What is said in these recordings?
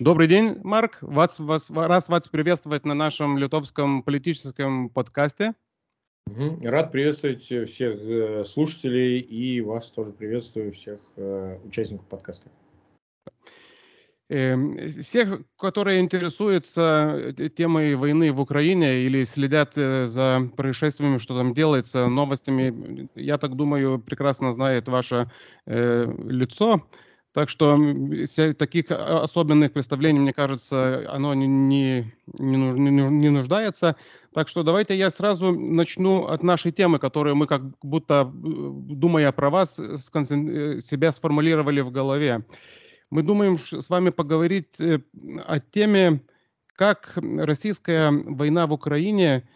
Добрый день, Марк. Вас, вас, раз вас приветствовать на нашем литовском политическом подкасте. Рад приветствовать всех э, слушателей и вас тоже приветствую, всех э, участников подкаста. Эм, всех, которые интересуются э, темой войны в Украине или следят за происшествиями, что там делается, новостями, я так думаю, прекрасно знает ваше э, лицо. Так что таких особенных представлений, мне кажется, оно не, не, не нуждается. Так что давайте я сразу начну от нашей темы, которую мы как будто, э, думая про вас, э, себя сформулировали в голове. Мы думаем с вами поговорить э, о теме, как российская война в Украине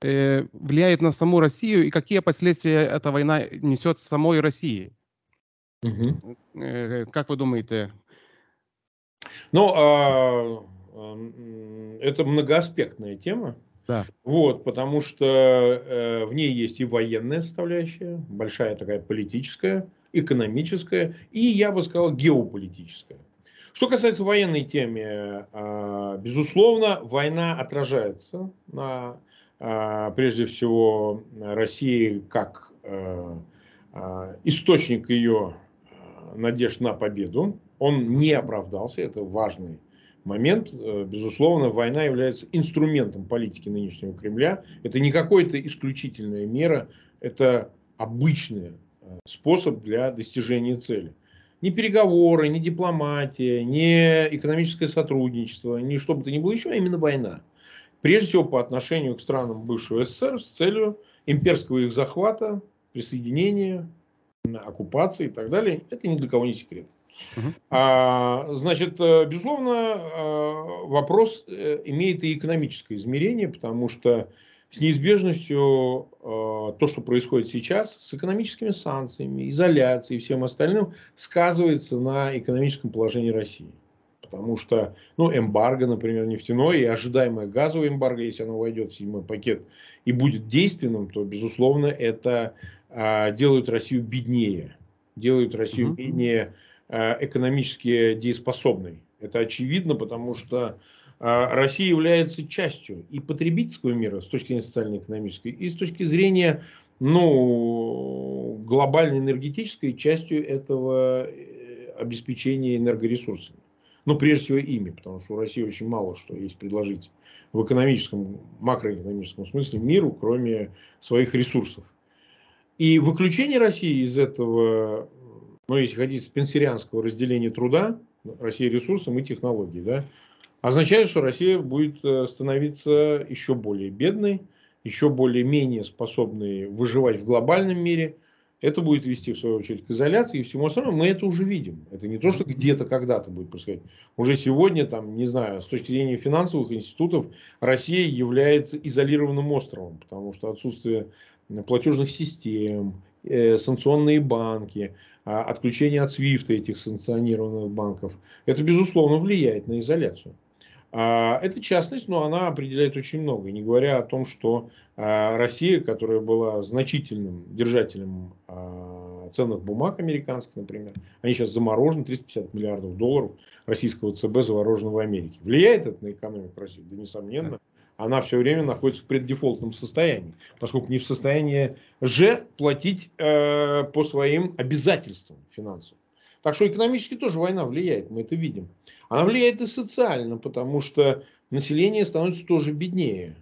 влияет на саму Россию и какие последствия эта война несет самой России. Угу. Как вы думаете? Ну, а, это многоаспектная тема. Да. Вот, потому что э, в ней есть и военная составляющая, большая такая политическая, экономическая и, я бы сказал, геополитическая. Что касается военной темы, э, безусловно, война отражается на, э, прежде всего, России как э, э, источник ее надежд на победу. Он не оправдался, это важный момент. Э, безусловно, война является инструментом политики нынешнего Кремля. Это не какая-то исключительная мера, это обычный э, способ для достижения цели. Ни переговоры, ни дипломатия, ни экономическое сотрудничество, ни что бы то ни было еще, а именно война. Прежде всего по отношению к странам бывшего СССР с целью имперского их захвата, присоединения, оккупации и так далее, это ни для кого не секрет. Uh-huh. А, значит, э, безусловно, э, вопрос э, имеет и экономическое измерение, потому что с неизбежностью то, что происходит сейчас, с экономическими санкциями, изоляцией и всем остальным, сказывается на экономическом положении России. Потому что, ну, эмбарго, например, нефтяной и ожидаемое газовое эмбарго, если оно войдет в седьмой пакет и будет действенным, то, безусловно, это делают Россию беднее, делают Россию угу. менее а, экономически дееспособной. Это очевидно, потому что а, Россия является частью и потребительского мира с точки зрения социально-экономической, и с точки зрения ну, глобальной энергетической частью этого э, обеспечения энергоресурсами. Ну, прежде всего ими, потому что у России очень мало что есть предложить в экономическом, макроэкономическом смысле миру, кроме своих ресурсов. И выключение России из этого, ну, если хотите, спенсерианского разделения труда, Россия ресурсом и технологий, да, означает, что Россия будет э, становиться еще более бедной, еще более менее способной выживать в глобальном мире. Это будет вести, в свою очередь, к изоляции и всему остальному. Мы это уже видим. Это не то, что где-то когда-то будет происходить. Уже сегодня, там, не знаю, с точки зрения финансовых институтов, Россия является изолированным островом, потому что отсутствие платежных систем, э, санкционные банки, а, отключение от SWIFT этих санкционированных банков, это, безусловно, влияет на изоляцию. А, эта частность, но она определяет очень много. Не говоря о том, что а, Россия, которая была значительным держателем ценных бумаг американских, например, они сейчас заморожены, 350 миллиардов долларов российского ЦБ заморожено в Америке. Влияет это на экономику России? Да, несомненно она все время находится в преддефолтном состоянии, поскольку не в состоянии же платить э, по своим обязательствам финансовым. Так что экономически тоже война влияет, мы это видим. Она влияет и социально, потому что население становится тоже беднее.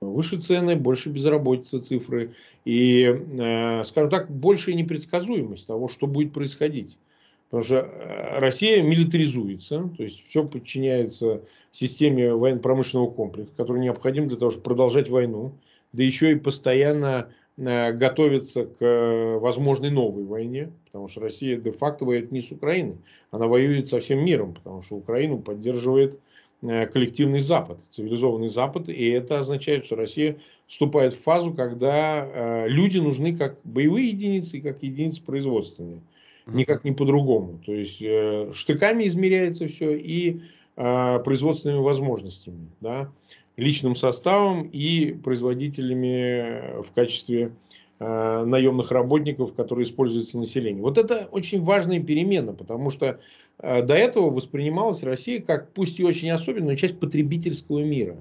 Выше цены, больше безработицы цифры и, э, скажем так, большая непредсказуемость того, что будет происходить. Потому что э, Россия милитаризуется, то есть все подчиняется системе военно-промышленного комплекса, который необходим для того, чтобы продолжать войну, да еще и постоянно э, готовится к э, возможной новой войне, потому что Россия де-факто воюет не с Украиной, она воюет со всем миром, потому что Украину поддерживает коллективный Запад, цивилизованный Запад, и это означает, что Россия вступает в фазу, когда люди нужны как боевые единицы и как единицы производственные никак не по-другому. То есть э, штыками измеряется все и э, производственными возможностями, да, личным составом и производителями в качестве э, наемных работников, которые используются населением. Вот это очень важная перемена, потому что э, до этого воспринималась Россия как, пусть и очень особенную, часть потребительского мира.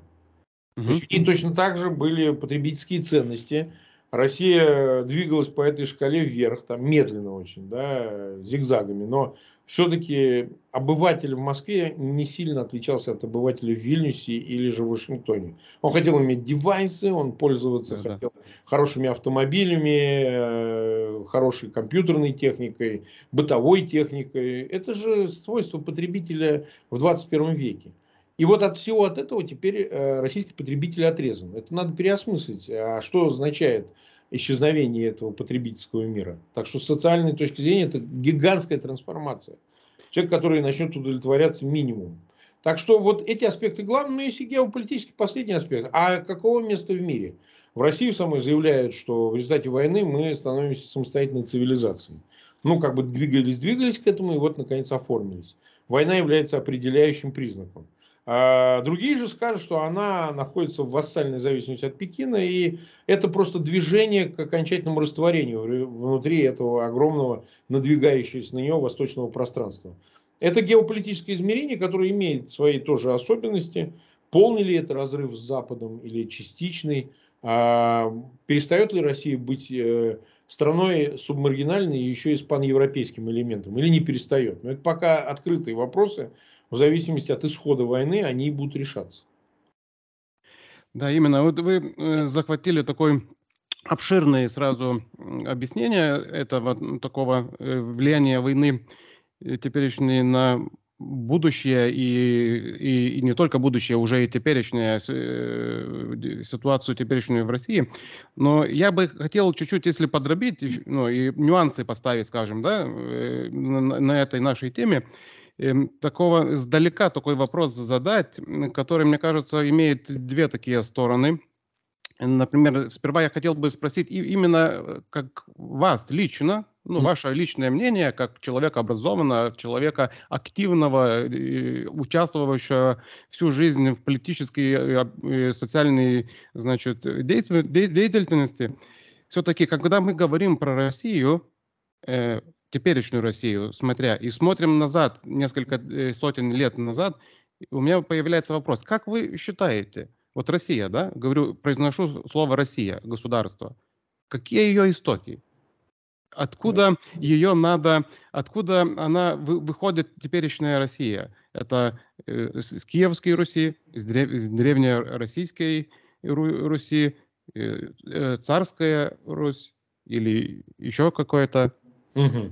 Угу. И точно так же были потребительские ценности, Россия двигалась по этой шкале вверх, там медленно очень, да, зигзагами, но все-таки обыватель в Москве не сильно отличался от обывателя в Вильнюсе или же в Вашингтоне. Он хотел иметь девайсы, он пользоваться да, хотел хорошими автомобилями, э, хорошей компьютерной техникой, бытовой техникой. Это же свойство потребителя в 21 веке. И вот от всего от этого теперь э, российский потребитель отрезан. Это надо переосмыслить. А что означает исчезновение этого потребительского мира? Так что с социальной точки зрения это гигантская трансформация. Человек, который начнет удовлетворяться минимум. Так что вот эти аспекты главные, но есть и геополитический последний аспект. А какого места в мире? В России самой заявляют, что в результате войны мы становимся самостоятельной цивилизацией. Ну, как бы двигались, двигались к этому, и вот, наконец, оформились. Война является определяющим признаком. А другие же скажут, что она находится в вассальной зависимости от Пекина, и это просто движение к окончательному растворению внутри этого огромного надвигающегося на него восточного пространства. Это геополитическое измерение, которое имеет свои тоже особенности. Полный ли это разрыв с Западом или частичный? А перестает ли Россия быть э, страной субмаргинальной еще и с паневропейским элементом или не перестает? Но это пока открытые вопросы в зависимости от исхода войны они будут решаться. Да, именно. Вот вы э, захватили такой обширное сразу объяснение этого такого э, влияния войны э, теперешней на будущее и, и, и не только будущее, уже и теперешнее ситуацию теперешнюю в России. Но я бы хотел чуть-чуть, если подробить, ну, и нюансы поставить, скажем, да, на, на этой нашей теме. Эм, такого издалека такой вопрос задать, который, мне кажется, имеет две такие стороны. Например, сперва я хотел бы спросить именно э, как вас лично, ну, ваше личное мнение, как человека образованного, человека активного, участвовавшего всю жизнь в политической и социальной, значит, деятельности. Все-таки, когда мы говорим про Россию, э, теперешнюю Россию, смотря, и смотрим назад, несколько э, сотен лет назад, у меня появляется вопрос, как вы считаете, вот Россия, да, говорю, произношу слово Россия, государство, какие ее истоки? Откуда ее надо, откуда она выходит теперешняя Россия? Это э, с Киевской Руси, с, древ, с древнероссийской Руси, э, царская Русь или еще какое-то Угу.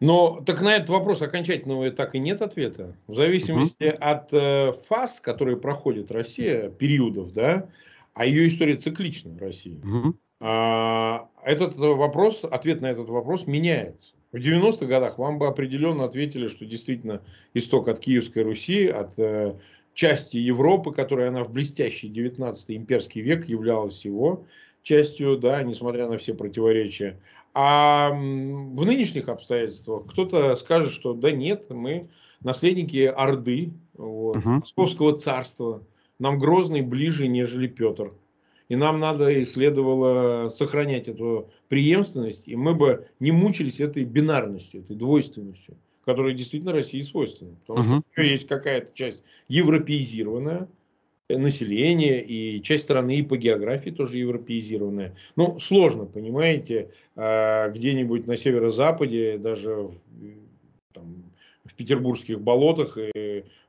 Но так на этот вопрос окончательного так и нет ответа. В зависимости угу. от э, фаз, которые проходит Россия, периодов, да, а ее история циклична в России. Угу. А, этот вопрос, ответ на этот вопрос меняется. В 90-х годах вам бы определенно ответили, что действительно исток от Киевской Руси, от э, части Европы, которая она в блестящий 19 имперский век являлась его частью, да, несмотря на все противоречия. А в нынешних обстоятельствах кто-то скажет, что да нет, мы наследники Орды, вот, угу. Московского царства. Нам Грозный ближе, нежели Петр. И нам надо и следовало сохранять эту преемственность, и мы бы не мучились этой бинарностью, этой двойственностью, которая действительно России свойственна. Потому угу. что есть какая-то часть европеизированная, население и часть страны и по географии тоже европеизированная. Ну, сложно, понимаете, а, где-нибудь на северо-западе, даже в, там, в петербургских болотах,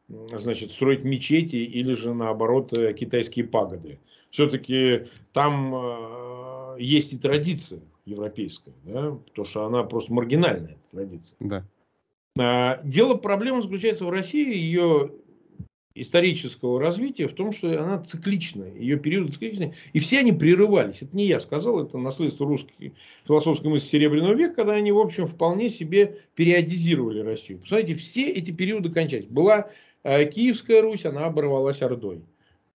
значит, строить мечети или же, наоборот, э, китайские пагоды. Все-таки там э, есть и традиция европейская, да, потому что она просто маргинальная традиция. Да. А, дело, проблема заключается в России, ее исторического развития в том, что она цикличная, ее периоды цикличные, и все они прерывались. Это не я сказал, это наследство русской философской мысли Серебряного века, когда они, в общем, вполне себе периодизировали Россию. Посмотрите, все эти периоды кончались. Была э, Киевская Русь, она оборвалась Ордой.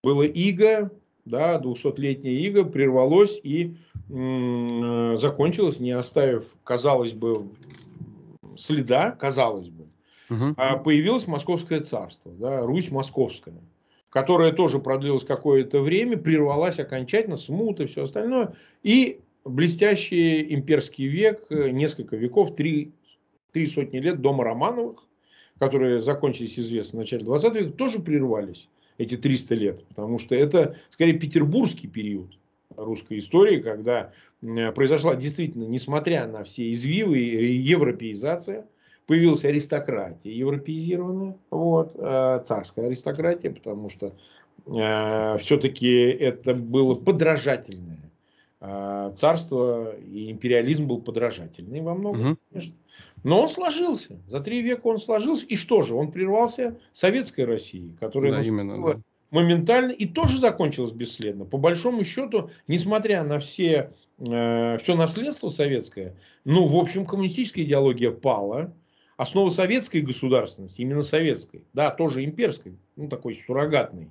Было Иго, да, 200-летняя Иго прервалось и м- закончилось, не оставив, казалось бы, следа, казалось бы, угу. появилось Московское царство, да, Русь Московская, которая тоже продлилась какое-то время, прервалась окончательно, смута и все остальное. И блестящий имперский век, несколько веков, три, три сотни лет дома Романовых, которые закончились, известно, в начале 20 века, тоже прервались эти 300 лет. Потому что это, скорее, петербургский период русской истории, когда произошла действительно, несмотря на все извивы, европеизация, появилась аристократия европеизированная, вот, э, царская аристократия, потому что э, все-таки это было подражательное э, царство, и империализм был подражательный во многом, угу. конечно. Но он сложился. За три века он сложился. И что же? Он прервался советской Россией, которая да, именно, да. моментально и тоже закончилась бесследно. По большому счету, несмотря на все, э, все наследство советское, ну, в общем, коммунистическая идеология пала. Основа советской государственности, именно советской, да, тоже имперской, ну, такой суррогатной,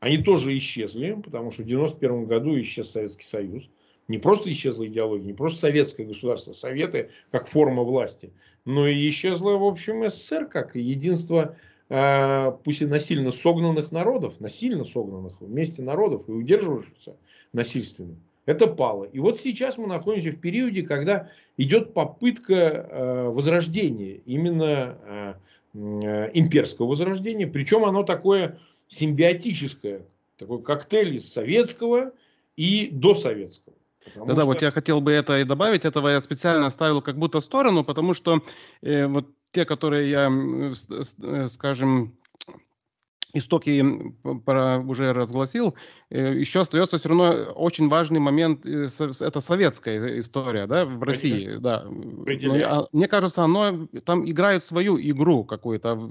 они тоже исчезли, потому что в 91 году исчез Советский Союз. Не просто исчезла идеология, не просто советское государство, советы как форма власти, но и исчезла, в общем, СССР как единство, э, пусть и насильно согнанных народов, насильно согнанных вместе народов и удерживавшихся насильственно. Это пало. И вот сейчас мы находимся в периоде, когда идет попытка э, возрождения, именно э, э, имперского возрождения. Причем оно такое симбиотическое, такой коктейль из советского и досоветского. Да-да, что... вот я хотел бы это и добавить. Этого я специально оставил как будто в сторону, потому что э, вот те, которые я, э, скажем, истоки уже разгласил, э, еще остается все равно очень важный момент, э, это советская история, да, в России, Конечно. да. Но, мне кажется, оно там играет свою игру какую-то,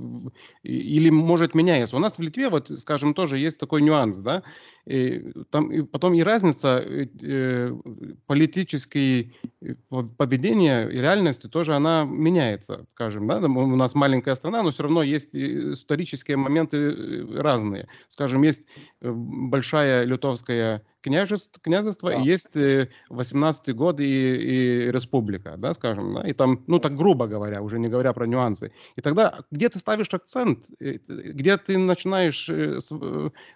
или может меняется. У нас в Литве, вот, скажем, тоже есть такой нюанс, да, и там и потом и разница э, э политической поведения и реальности тоже она меняется, скажем, да, у нас маленькая страна, но все равно есть исторические моменты разные. Скажем, есть э, большая литовская княжество, княжество да. и есть 18 год и, и республика, да, скажем, да, и там, ну так грубо говоря, уже не говоря про нюансы. И тогда где ты ставишь акцент, э, где ты начинаешь э,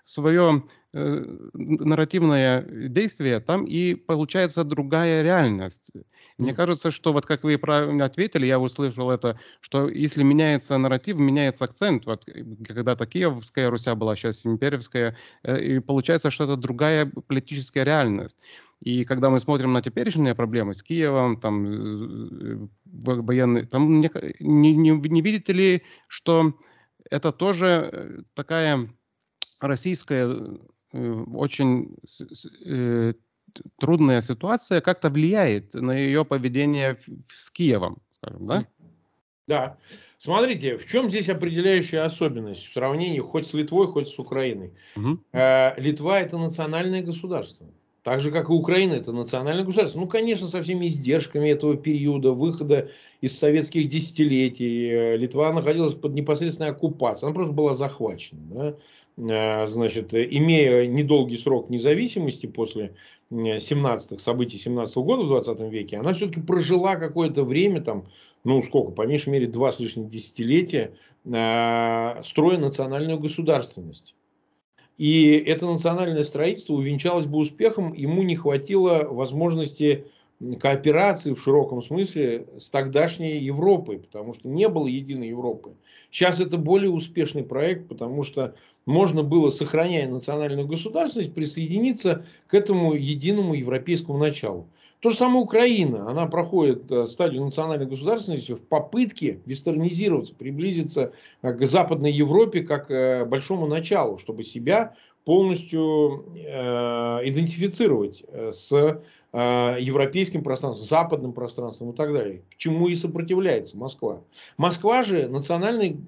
свое нарративное действие, там и получается другая реальность. Мне кажется, что вот как вы правильно ответили, я услышал это, что если меняется нарратив, меняется акцент. Вот э, когда-то Киевская Руся была, сейчас имперская, э, и получается, что это другая политическая реальность. И когда мы смотрим на теперешние проблемы с Киевом, там э, военные, там не, не, не видите ли, что это тоже такая российская очень трудная ситуация как-то влияет на ее поведение с Киевом, скажем, да? Да. Смотрите, в чем здесь определяющая особенность в сравнении хоть с Литвой, хоть с Украиной? Угу. Литва это национальное государство. Так же, как и Украина, это национальное государство. Ну, конечно, со всеми издержками этого периода, выхода из советских десятилетий. Э, Литва находилась под непосредственной оккупацией. Она просто была захвачена. Да? Э, значит, имея недолгий срок независимости после 17 событий 17 -го года в 20 веке, она все-таки прожила какое-то время, там, ну сколько, по меньшей мере два с лишним десятилетия, э, строя национальную государственность. И это национальное строительство увенчалось бы успехом, ему не хватило возможности кооперации в широком смысле с тогдашней Европой, потому что не было единой Европы. Сейчас это более успешный проект, потому что можно было, сохраняя национальную государственность, присоединиться к этому единому европейскому началу. То же самое Украина. Она проходит э, стадию национальной государственности в попытке вестернизироваться, приблизиться э, к Западной Европе как э, большому началу, чтобы себя полностью идентифицировать с европейским пространством, западным пространством и так далее. К чему и сопротивляется Москва. Москва же национальный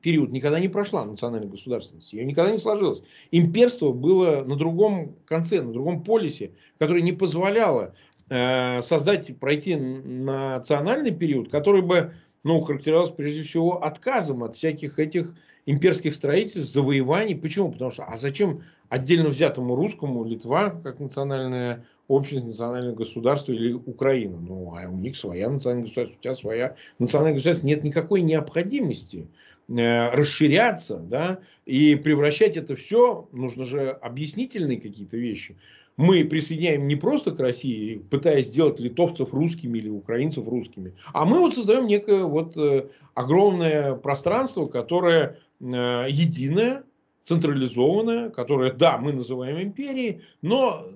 период никогда не прошла национальной государственности. Ее никогда не сложилось. Имперство было на другом конце, на другом полюсе, которое не позволяло э, создать, пройти национальный период, который бы ну, характеризовался прежде всего отказом от всяких этих имперских строительств, завоеваний. Почему? Потому что, а зачем отдельно взятому русскому Литва, как национальная общность, национальное государство или Украина? Ну, а у них своя национальная государство, у тебя своя национальная государство. Нет никакой необходимости Э, расширяться, да, и превращать это все, нужно же объяснительные какие-то вещи. мы присоединяем не просто к России, пытаясь сделать литовцев русскими или украинцев русскими, а мы вот создаем некое вот э, огромное пространство, которое э, единое, централизованное, которое, да, мы называем империей, но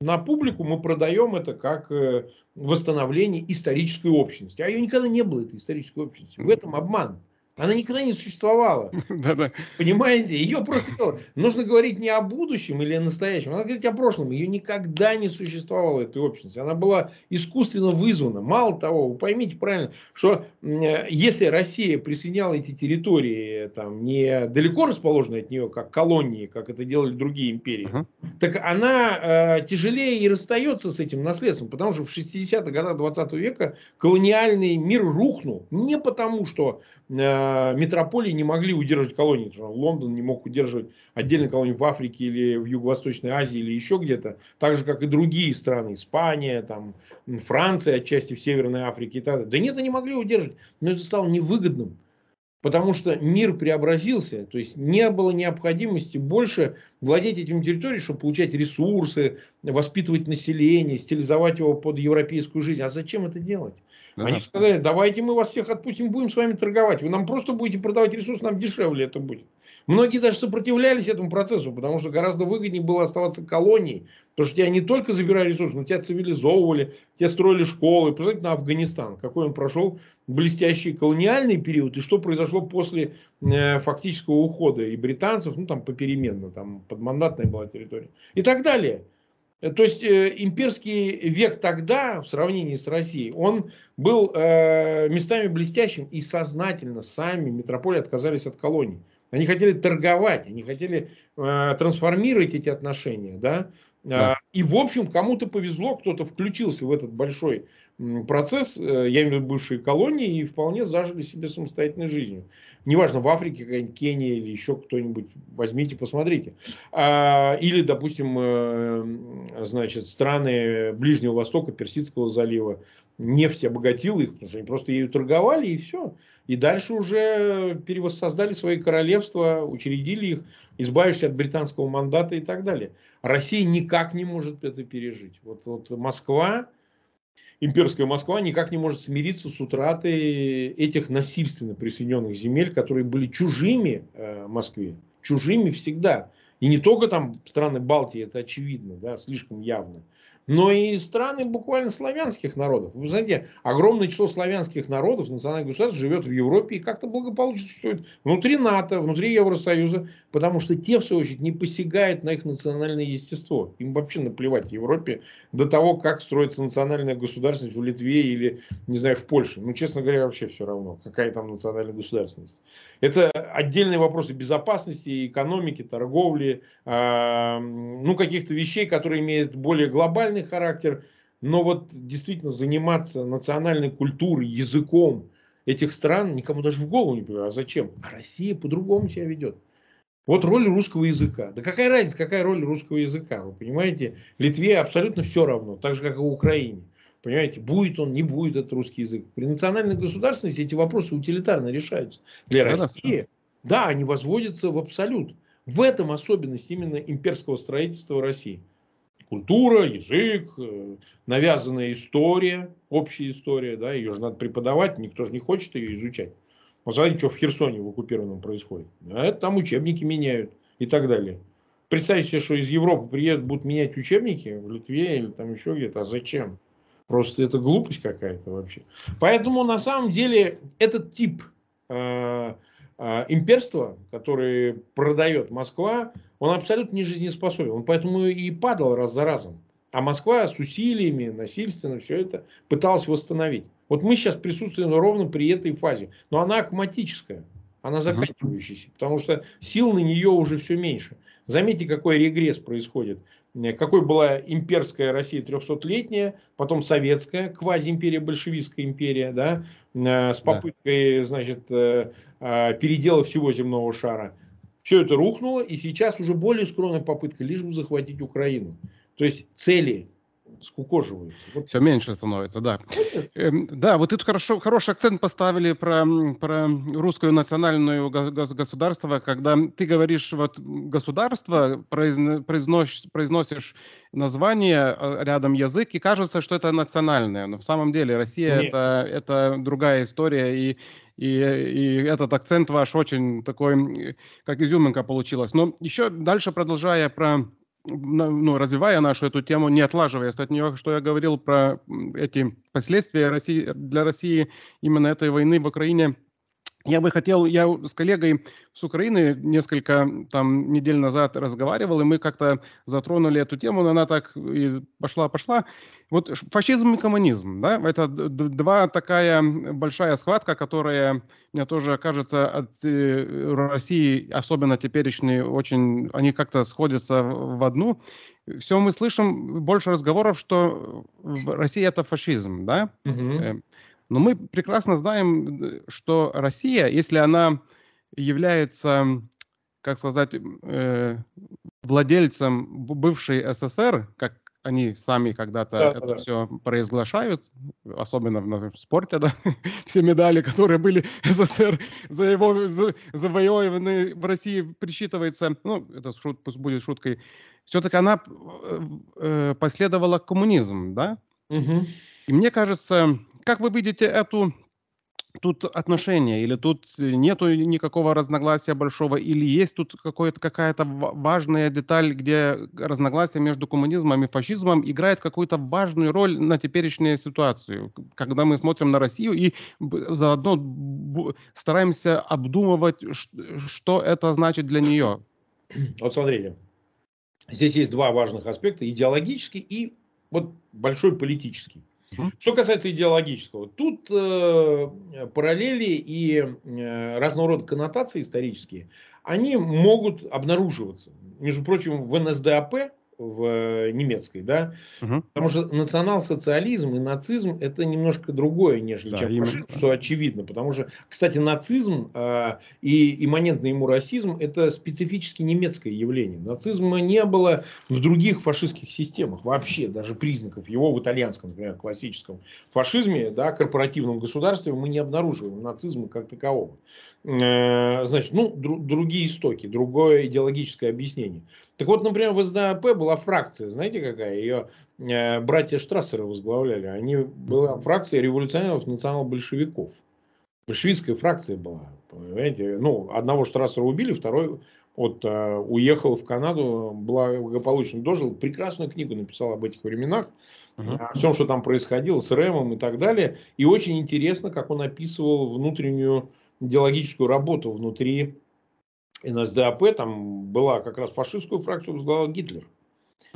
на публику мы продаем это как э, восстановление исторической общности. А ее никогда не было, этой исторической общности. В этом обман. Она никогда не существовала. Понимаете? Ее просто нужно говорить не о будущем или о настоящем, надо говорить о прошлом. Ее никогда не существовало, этой общности. Она была искусственно вызвана. Мало того, вы поймите правильно, что если Россия присоединяла эти территории там, не далеко расположенные от нее, как колонии, как это делали другие империи, uh-huh. так она э, тяжелее и расстается с этим наследством. Потому что в 60-х годах 20 века колониальный мир рухнул. Не потому, что э, метрополии не могли удерживать колонии. Лондон не мог удерживать отдельные колонии в Африке или в Юго-Восточной Азии или еще где-то. Так же, как и другие страны. Испания, там, Франция отчасти в Северной Африке и так далее. Да нет, они могли удерживать. Но это стало невыгодным. Потому что мир преобразился, то есть не было необходимости больше владеть этими территориями, чтобы получать ресурсы, воспитывать население, стилизовать его под европейскую жизнь. А зачем это делать? Да. Они сказали, давайте мы вас всех отпустим, будем с вами торговать. Вы нам просто будете продавать ресурсы, нам дешевле это будет. Многие даже сопротивлялись этому процессу, потому что гораздо выгоднее было оставаться колонией. Потому что тебя не только забирали ресурсы, но тебя цивилизовывали, тебя строили школы. Посмотрите на Афганистан, какой он прошел блестящий колониальный период, и что произошло после э, фактического ухода и британцев, ну там попеременно, там подмандатная была территория, и так далее. Э, то есть э, имперский век тогда, в сравнении с Россией, он был э, местами блестящим и сознательно сами метрополии отказались от колоний. Они хотели торговать, они хотели э, трансформировать эти отношения, да? да. И в общем кому-то повезло, кто-то включился в этот большой процесс, э, я имею в виду бывшие колонии, и вполне зажили себе самостоятельной жизнью. Неважно, в Африке, какая-нибудь Кения или еще кто-нибудь, возьмите, посмотрите. А, или, допустим, э, значит, страны Ближнего Востока, Персидского залива, нефть обогатила их, потому что они просто ею торговали, и все. И дальше уже перевоссоздали свои королевства, учредили их, избавившись от британского мандата и так далее. Россия никак не может это пережить. Вот, вот Москва, имперская Москва никак не может смириться с утратой этих насильственно присоединенных земель, которые были чужими э, Москве, чужими всегда. И не только там страны Балтии, это очевидно, да, слишком явно но и страны буквально славянских народов. Вы знаете, огромное число славянских народов, национальных государств живет в Европе и как-то благополучно существует внутри НАТО, внутри Евросоюза, потому что те, в свою очередь, не посягают на их национальное естество. Им вообще наплевать в Европе до того, как строится национальная государственность в Литве или, не знаю, в Польше. Ну, честно говоря, вообще все равно, какая там национальная государственность. Это отдельные вопросы безопасности, экономики, торговли, э, ну, каких-то вещей, которые имеют более глобальный национальный характер, но вот действительно заниматься национальной культурой, языком этих стран никому даже в голову не приходит. А зачем? А Россия по-другому себя ведет. Вот роль русского языка. Да какая разница, какая роль русского языка? Вы понимаете, Литве абсолютно все равно, так же, как и в Украине. Понимаете, будет он, не будет этот русский язык. При национальной государственности эти вопросы утилитарно решаются. Для да, России, да, они возводятся в абсолют. В этом особенность именно имперского строительства России культура, язык, э, навязанная история, общая история, да, ее же надо преподавать, никто же не хочет ее изучать. Вот смотрите, что в Херсоне в оккупированном происходит. А это там учебники меняют и так далее. Представьте себе, что из Европы приедут, будут менять учебники в Литве или там еще где-то. А зачем? Просто это глупость какая-то вообще. Поэтому на самом деле этот тип э, э, имперства, который продает Москва, он абсолютно не жизнеспособен. Он поэтому и падал раз за разом. А Москва с усилиями, насильственно все это пыталась восстановить. Вот мы сейчас присутствуем ровно при этой фазе. Но она акматическая, она заканчивающаяся. Потому что сил на нее уже все меньше. Заметьте, какой регресс происходит. Какой была имперская Россия 300-летняя, потом советская, квазиимперия, большевистская империя, да, э, с попыткой, значит, э, э, передела всего земного шара. Все это рухнуло, и сейчас уже более скромная попытка лишь бы захватить Украину. То есть цели скукоживаются. Вот. Все меньше становится, да. Эм, да, вот тут хорошо, хороший акцент поставили про, про русское национальное государство, когда ты говоришь вот государство, произносишь, произносишь название, а, рядом язык, и кажется, что это национальное. Но в самом деле Россия это, это другая история, и, и, и этот акцент ваш очень такой, как изюминка получилась. Но еще дальше продолжая про ну, развивая нашу эту тему, не отлаживаясь от нее, что я говорил про эти последствия России, для России именно этой войны в Украине – я бы хотел, я с коллегой с Украины несколько там недель назад разговаривал, и мы как-то затронули эту тему, но она так и пошла-пошла. Вот фашизм и коммунизм, да, это два такая большая схватка, которая, мне тоже кажется, от э, России, особенно теперешней, очень, они как-то сходятся в одну. Все мы слышим больше разговоров, что Россия это фашизм, да, угу. Но мы прекрасно знаем, э, что Россия, если она является, как сказать, э, владельцем бывшей СССР, как они сами когда-то да, это да. все произглашают, особенно в, в спорте, да, все медали, которые были СССР за его за, завоеваны в России, присчитывается, ну, это шут, пусть будет шуткой, все-таки она э, э последовала коммунизм, да? Угу. И мне кажется, как вы видите эту тут отношения, или тут нету никакого разногласия большого, или есть тут какая-то важная деталь, где разногласия между коммунизмом и фашизмом играет какую-то важную роль на теперешнюю ситуацию, когда мы смотрим на Россию и заодно стараемся обдумывать, что это значит для нее. Вот смотрите, здесь есть два важных аспекта, идеологический и вот большой политический. Что касается идеологического, тут э, параллели и э, разного рода коннотации исторические, они могут обнаруживаться. Между прочим, в НСДАП в э, немецкой, да, угу. потому что национал-социализм и нацизм это немножко другое, нежели да, чем именно. фашизм, что очевидно, потому что, кстати, нацизм э, и имманентный ему расизм это специфически немецкое явление. Нацизма не было в других фашистских системах вообще, даже признаков его в итальянском, например, классическом фашизме, да, корпоративном государстве мы не обнаруживаем нацизма как такового. Э, значит, ну, дру, другие истоки, другое идеологическое объяснение. Так вот, например, в СДАП была фракция, знаете какая? Ее э, братья Штрассеры возглавляли. Они была фракция революционеров национал-большевиков. Большевистская фракция была, понимаете? Ну, одного Штрассера убили, второй вот, э, уехал в Канаду, благополучно дожил, прекрасную книгу написал об этих временах, uh-huh. о всем, что там происходило с Рэмом и так далее. И очень интересно, как он описывал внутреннюю идеологическую работу внутри НСДАП. Там была как раз фашистскую фракцию возглавлял Гитлер.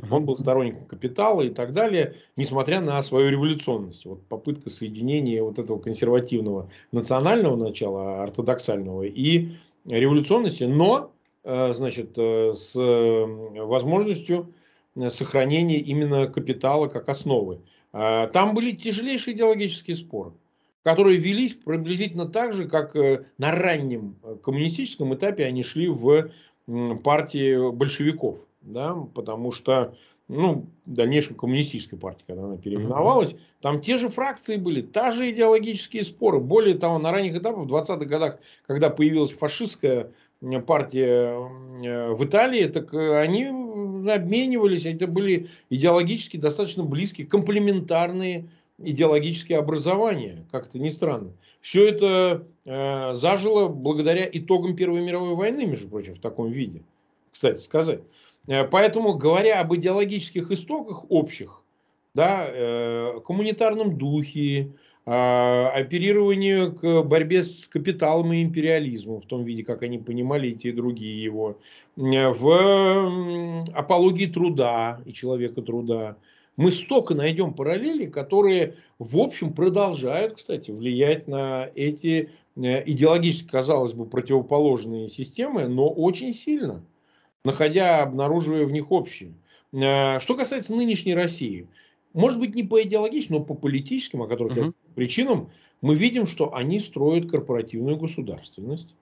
Он был сторонником капитала и так далее, несмотря на свою революционность. Вот попытка соединения вот этого консервативного национального начала, ортодоксального и революционности, но э, значит, э, с возможностью сохранения именно капитала как основы. А там были тяжелейшие идеологические споры которые велись приблизительно так же, как э, на раннем э, коммунистическом этапе они шли в партии большевиков, да, потому что ну, дальнейшей коммунистической партии, когда она переименовалась, там те же фракции были, та же идеологические споры. Более того, на ранних этапах, в 20-х годах, когда появилась фашистская партия э, в Италии, так они обменивались, это были идеологически достаточно близкие, комплементарные идеологические образования, как-то не странно. Все это э, зажило благодаря итогам Первой мировой войны, между прочим, в таком виде, кстати сказать. Э, поэтому, говоря об идеологических истоках общих, да, э, коммунитарном духе, э, оперированию к борьбе с капиталом и империализмом, в том виде, как они понимали и те, и другие его, э, в апологии труда и человека труда, мы столько найдем параллелей, которые, в общем, продолжают, кстати, влиять на эти э, идеологически, казалось бы, противоположные системы, но очень сильно, находя, обнаруживая в них общие. Э, что касается нынешней России, может быть, не по идеологическим, но по политическим, о которых uh-huh. я причинам, мы видим, что они строят корпоративную государственность.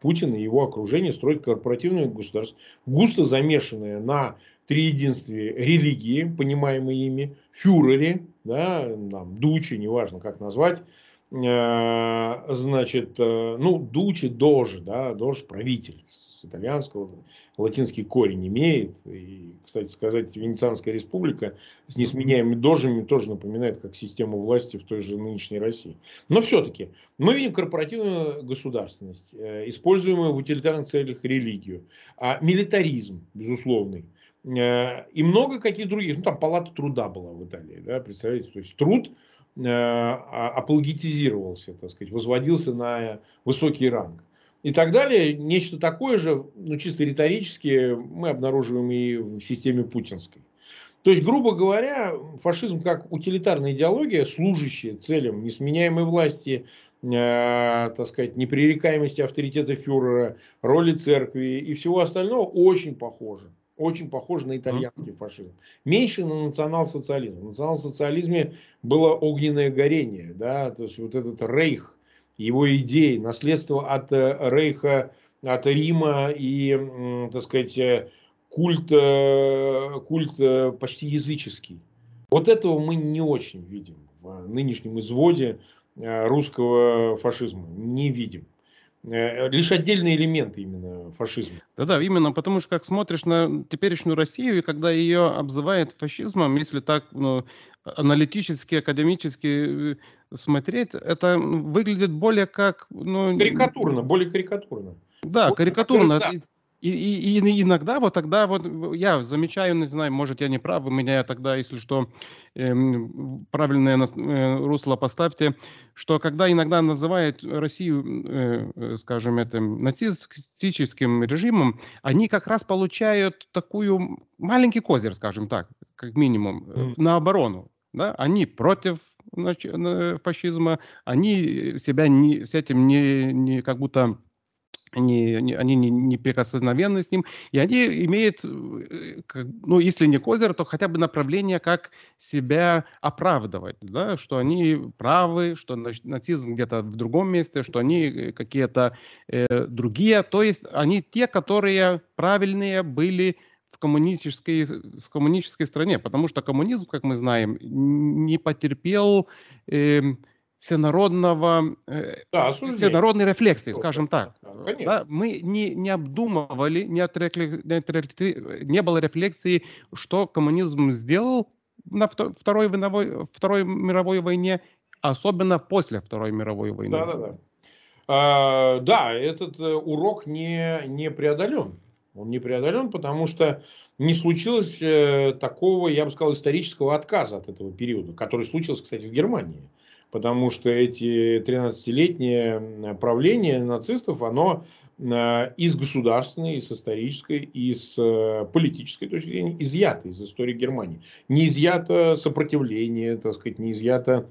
Путин и его окружение строят корпоративное государство, густо замешанное на триединстве религии, понимаемой ими, фюрере, да, там, дуче, неважно как назвать, э, значит, э, ну, дуче, дожи, да, дож правитель с итальянского, латинский корень имеет. И, кстати сказать, Венецианская республика с несменяемыми дожами тоже напоминает как систему власти в той же нынешней России. Но все-таки мы видим корпоративную государственность, э, используемую в утилитарных целях религию, а милитаризм, безусловный. Э, и много каких других. Ну, там палата труда была в Италии, да, представляете, то есть труд э, а, апологетизировался, так сказать, возводился на высокий ранг и так далее. Нечто такое же, ну, чисто риторически, мы обнаруживаем и в системе путинской. То есть, грубо говоря, фашизм как утилитарная идеология, служащая целям несменяемой власти, э, так сказать, непререкаемости авторитета фюрера, роли церкви и всего остального, очень похоже. Очень похоже на итальянский фашизм. Меньше на национал-социализм. В национал-социализме было огненное горение. Да? То есть, вот этот рейх, его идеи, наследство от э, Рейха, от Рима и, так сказать, э, культ, э, культ почти языческий. Вот этого мы не очень видим в нынешнем изводе русского фашизма. Не видим. Лишь отдельные элементы именно фашизма. Да-да, именно потому что как смотришь на теперешнюю Россию, и когда ее обзывают фашизмом, если так ну, аналитически, академически смотреть, это выглядит более как... Ну, карикатурно, более карикатурно. Да, вот карикатурно. И, и, и иногда вот тогда вот я замечаю, не знаю, может я не прав, вы меня тогда, если что, э, правильное э, русло поставьте, что когда иногда называют Россию, э, э, скажем, этим нацистическим режимом, они как раз получают такую маленький козырь, скажем так, как минимум, mm. на оборону. Да? Они против фашизма, они себя не, с этим не, не как будто они, они не, неприкосновенны с ним, и они имеют, э, ну, если не козырь, то хотя бы направление, как себя оправдывать, да, что они правы, что нацизм где-то в другом месте, что они э, какие-то э, другие, то есть они те, которые правильные были в коммунистической, с коммунистической стране, потому что коммунизм, как мы знаем, не потерпел э, всенародного, э, да, всенародной рефлексии, скажем так. Да, да, мы не, не обдумывали, не, отрекли, не, отрекли, не было рефлексии, что коммунизм сделал на Второй, мировой, Второй мировой войне, особенно после Второй мировой войны. Да, да, да. А, да, этот э, урок не, не преодолен. Он не преодолен, потому что не случилось э, такого, я бы сказал, исторического отказа от этого периода, который случился, кстати, в Германии потому что эти 13-летнее правление нацистов, оно э, из государственной, из исторической, из э, политической точки зрения изъято из истории Германии. Не изъято сопротивление, так сказать, не изъято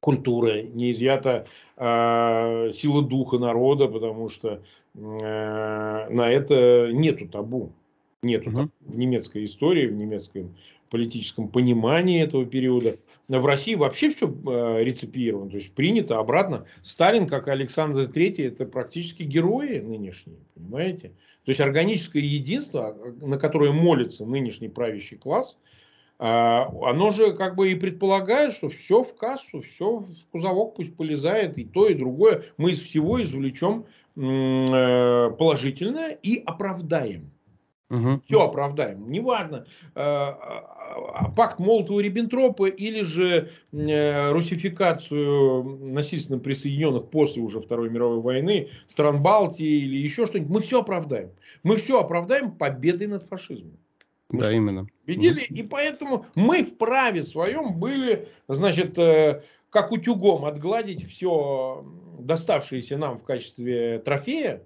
культура, не изъята э, сила духа народа, потому что э, на это нету табу. Нету угу. в немецкой истории, в немецком политическом понимании этого периода. В России вообще все э, реципировано, то есть принято обратно. Сталин, как Александр III, это практически герои нынешние, понимаете? То есть органическое единство, на которое молится нынешний правящий класс, э, оно же как бы и предполагает, что все в кассу, все в кузовок пусть полезает, и то, и другое. Мы из всего извлечем э, положительное и оправдаем. Угу. Все оправдаем. Неважно, э, э, пакт Молотова-Риббентропа или же э, русификацию насильственно присоединенных после уже Второй мировой войны стран Балтии или еще что-нибудь. Мы все оправдаем. Мы все оправдаем победой над фашизмом. Мы да, именно. Видели? Угу. И поэтому мы в праве своем были, значит, как утюгом отгладить все доставшееся нам в качестве трофея,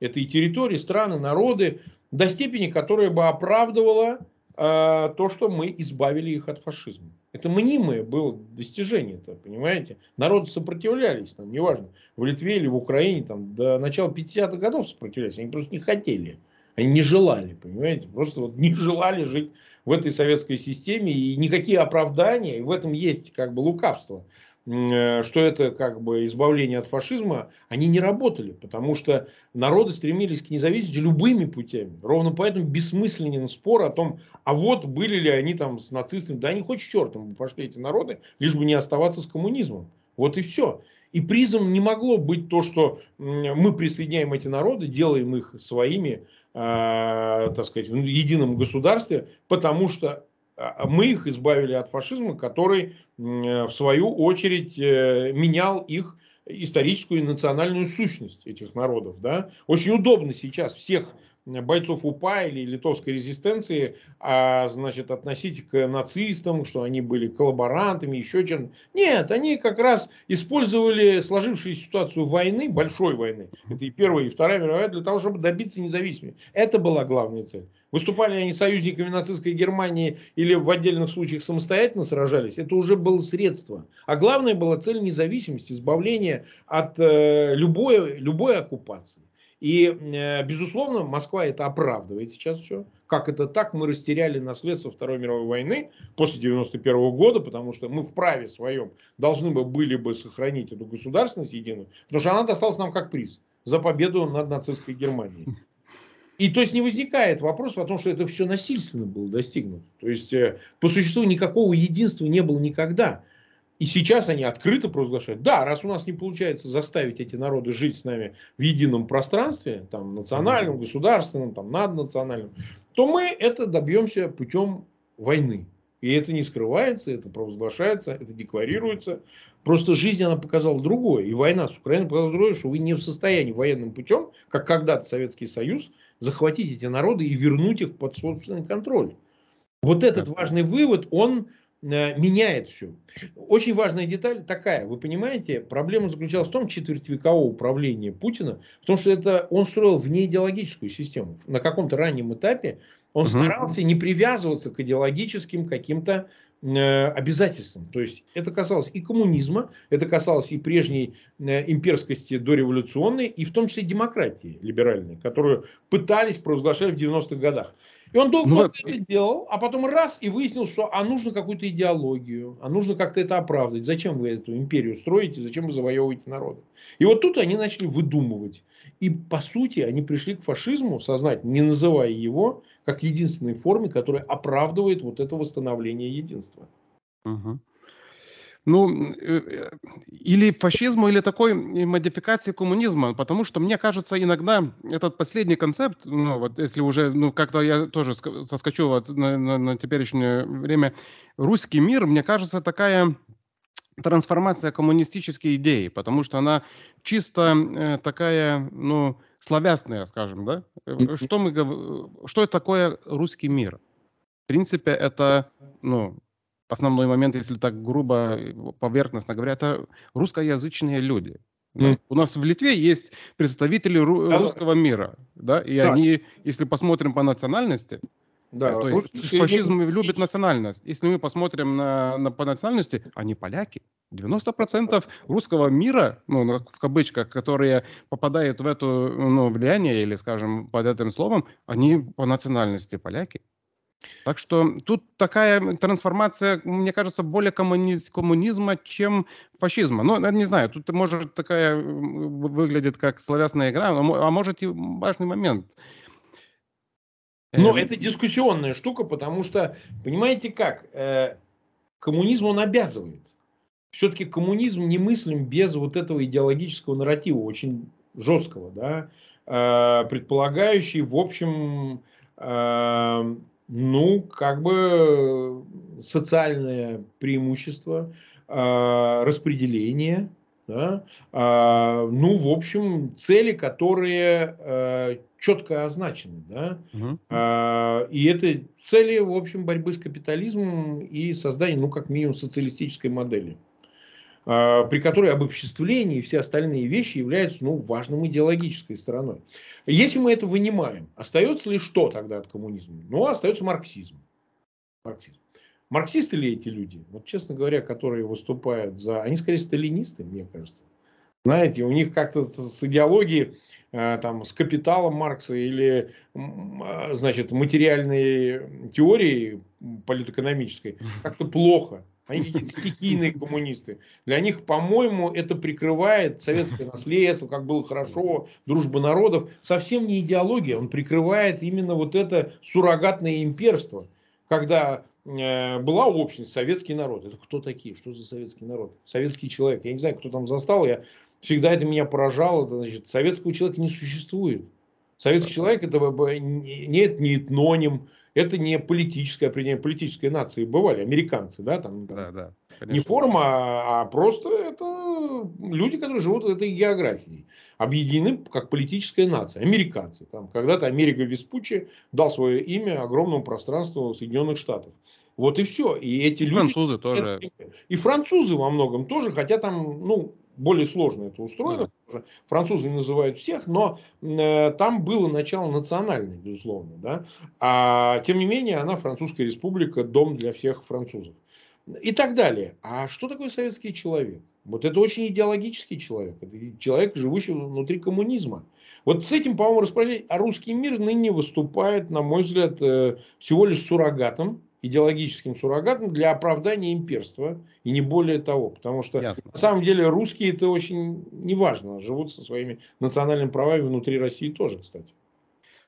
это и территории, страны, народы, до степени, которая бы оправдывала э, то, что мы избавили их от фашизма. Это мнимое было достижение, -то, понимаете? Народы сопротивлялись, там, неважно, в Литве или в Украине, там, до начала 50-х годов сопротивлялись, они просто не хотели, они не желали, понимаете? Просто вот не желали жить в этой советской системе, и никакие оправдания, и в этом есть как бы лукавство что это как бы избавление от фашизма, они не работали, потому что народы стремились к независимости любыми путями. Ровно поэтому бессмысленен спор о том, а вот были ли они там с нацистами. Да они хоть с чертом пошли эти народы, лишь бы не оставаться с коммунизмом. Вот и все. И призом не могло быть то, что мы присоединяем эти народы, делаем их своими, э, так сказать, в едином государстве, потому что мы их избавили от фашизма, который в свою очередь э, менял их историческую и национальную сущность этих народов. Да? Очень удобно сейчас всех бойцов УПА или литовской резистенции а, значит, относить к нацистам, что они были коллаборантами, еще чем-то. Нет, они как раз использовали сложившуюся ситуацию войны, большой войны, это и Первая, и Вторая мировая, для того, чтобы добиться независимости. Это была главная цель. Выступали они союзниками нацистской Германии или в отдельных случаях самостоятельно сражались, это уже было средство. А главное была цель независимости, избавления от э, любой, любой оккупации. И, э, безусловно, Москва это оправдывает сейчас все. Как это так? Мы растеряли наследство Второй мировой войны после 91 года, потому что мы в праве своем должны бы были бы сохранить эту государственность единую, потому что она досталась нам как приз за победу над нацистской Германией. И то есть не возникает вопрос о том, что это все насильственно было достигнуто. То есть э, по существу никакого единства не было никогда. И сейчас они открыто провозглашают, да, раз у нас не получается заставить эти народы жить с нами в едином пространстве, там, национальном, государственном, там, наднациональном, то мы это добьемся путем войны. И это не скрывается, это провозглашается, это декларируется. Просто жизнь она показала другое. И война с Украиной показала другое, что вы не в состоянии военным путем, как когда-то Советский Союз, захватить эти народы и вернуть их под собственный контроль. Вот этот важный вывод, он меняет все. Очень важная деталь такая, вы понимаете, проблема заключалась в том, четвертьвекового управления Путина, в том, что это он строил внеидеологическую систему. На каком-то раннем этапе он угу. старался не привязываться к идеологическим каким-то Э, обязательством. То есть это касалось и коммунизма, это касалось и прежней э, имперскости дореволюционной, и в том числе демократии либеральной, которую пытались провозглашать в 90-х годах. И он долго ну, это делал, а потом раз и выяснил, что а нужно какую-то идеологию, а нужно как-то это оправдать. Зачем вы эту империю строите, зачем вы завоевываете народы? И вот тут они начали выдумывать. И по сути они пришли к фашизму, сознательно, не называя его, как единственной форме, которая оправдывает вот это восстановление единства. Угу. Ну, э, или фашизму, или такой модификации коммунизма, потому что мне кажется, иногда этот последний концепт, ну, вот если уже, ну, как-то я тоже соскочу вот на, на, на теперешнее время, русский мир, мне кажется, такая трансформация коммунистической идеи, потому что она чисто э, такая, ну, славясная, скажем, да? Э, что мы что это такое русский мир? В принципе, это, ну, основной момент, если так грубо, поверхностно говоря, это русскоязычные люди. Mm. У нас в Литве есть представители ру- русского мира, да, и да. они, если посмотрим по национальности, да, то есть фашизм любит национальность. Если мы посмотрим на, на по национальности, они поляки. 90% русского мира, ну, в кавычках, которые попадают в это ну, влияние, или, скажем, под этим словом, они по национальности поляки. Так что тут такая трансформация, мне кажется, более коммуниз коммунизма, чем фашизма. Ну, не знаю, тут может такая выглядит как словесная игра, а может и важный момент. Но эм... это дискуссионная штука, потому что, понимаете как, э, коммунизм он обязывает. Все-таки коммунизм не мыслим без вот этого идеологического нарратива, очень жесткого, да, э, предполагающий, в общем, э, ну, как бы социальное преимущество, э, распределение, да, э, ну, в общем, цели, которые э, четко означены, да, угу. э, и это цели, в общем, борьбы с капитализмом и создания, ну, как минимум, социалистической модели. А, при которой обобществление и все остальные вещи являются ну, важным идеологической стороной. Если мы это вынимаем, остается ли что тогда от коммунизма? Ну, остается марксизм. марксизм. Марксисты ли эти люди? Вот, честно говоря, которые выступают за... Они, скорее, сталинисты, мне кажется. Знаете, у них как-то с идеологией, а, там, с капиталом Маркса или, а, значит, материальной теорией политэкономической как-то плохо. Они какие-то стихийные коммунисты. Для них, по-моему, это прикрывает советское наследство, как было хорошо, дружба народов. Совсем не идеология, он прикрывает именно вот это суррогатное имперство, когда э, была общность, советский народ. Это кто такие? Что за советский народ? Советский человек. Я не знаю, кто там застал. Я всегда это меня поражало. Это, значит, советского человека не существует. Советский человек это нет не этноним, это не политическое определение. Политические нации бывали, американцы, да, там, да, да, не форма, а, а просто это люди, которые живут этой географией. Объединены как политическая нация. Американцы. Там, когда-то Америка Веспуччи дал свое имя огромному пространству Соединенных Штатов. Вот и все. И эти люди... Французы тоже. И французы во многом тоже, хотя там, ну, более сложно это устроено. Да. Французы не называют всех, но э, там было начало национальное, безусловно. Да? А тем не менее, она Французская республика, дом для всех французов. И так далее. А что такое советский человек? Вот это очень идеологический человек. Это человек, живущий внутри коммунизма. Вот с этим, по-моему, распространять. А русский мир ныне выступает, на мой взгляд, э, всего лишь суррогатом идеологическим суррогатом для оправдания имперства и не более того. Потому что Ясно. на самом деле русские это очень неважно, живут со своими национальными правами внутри России тоже, кстати.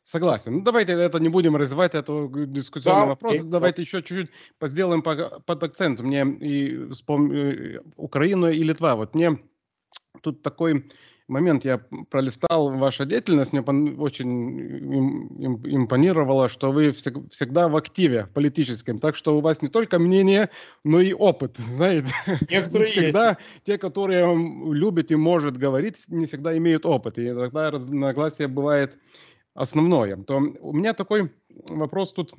Согласен. Ну, давайте это не будем развивать эту дискуссионный да, вопрос. Okay. Давайте еще чуть-чуть сделаем под акцент. Мне и вспом... Э, Украина и Литва. Вот мне тут такой момент я пролистал ваша деятельность, мне очень импонировало, что вы всегда в активе политическом, так что у вас не только мнение, но и опыт, знаете. Некоторые всегда есть. те, которые любят и может говорить, не всегда имеют опыт, и тогда разногласие бывает основное. То у меня такой вопрос тут,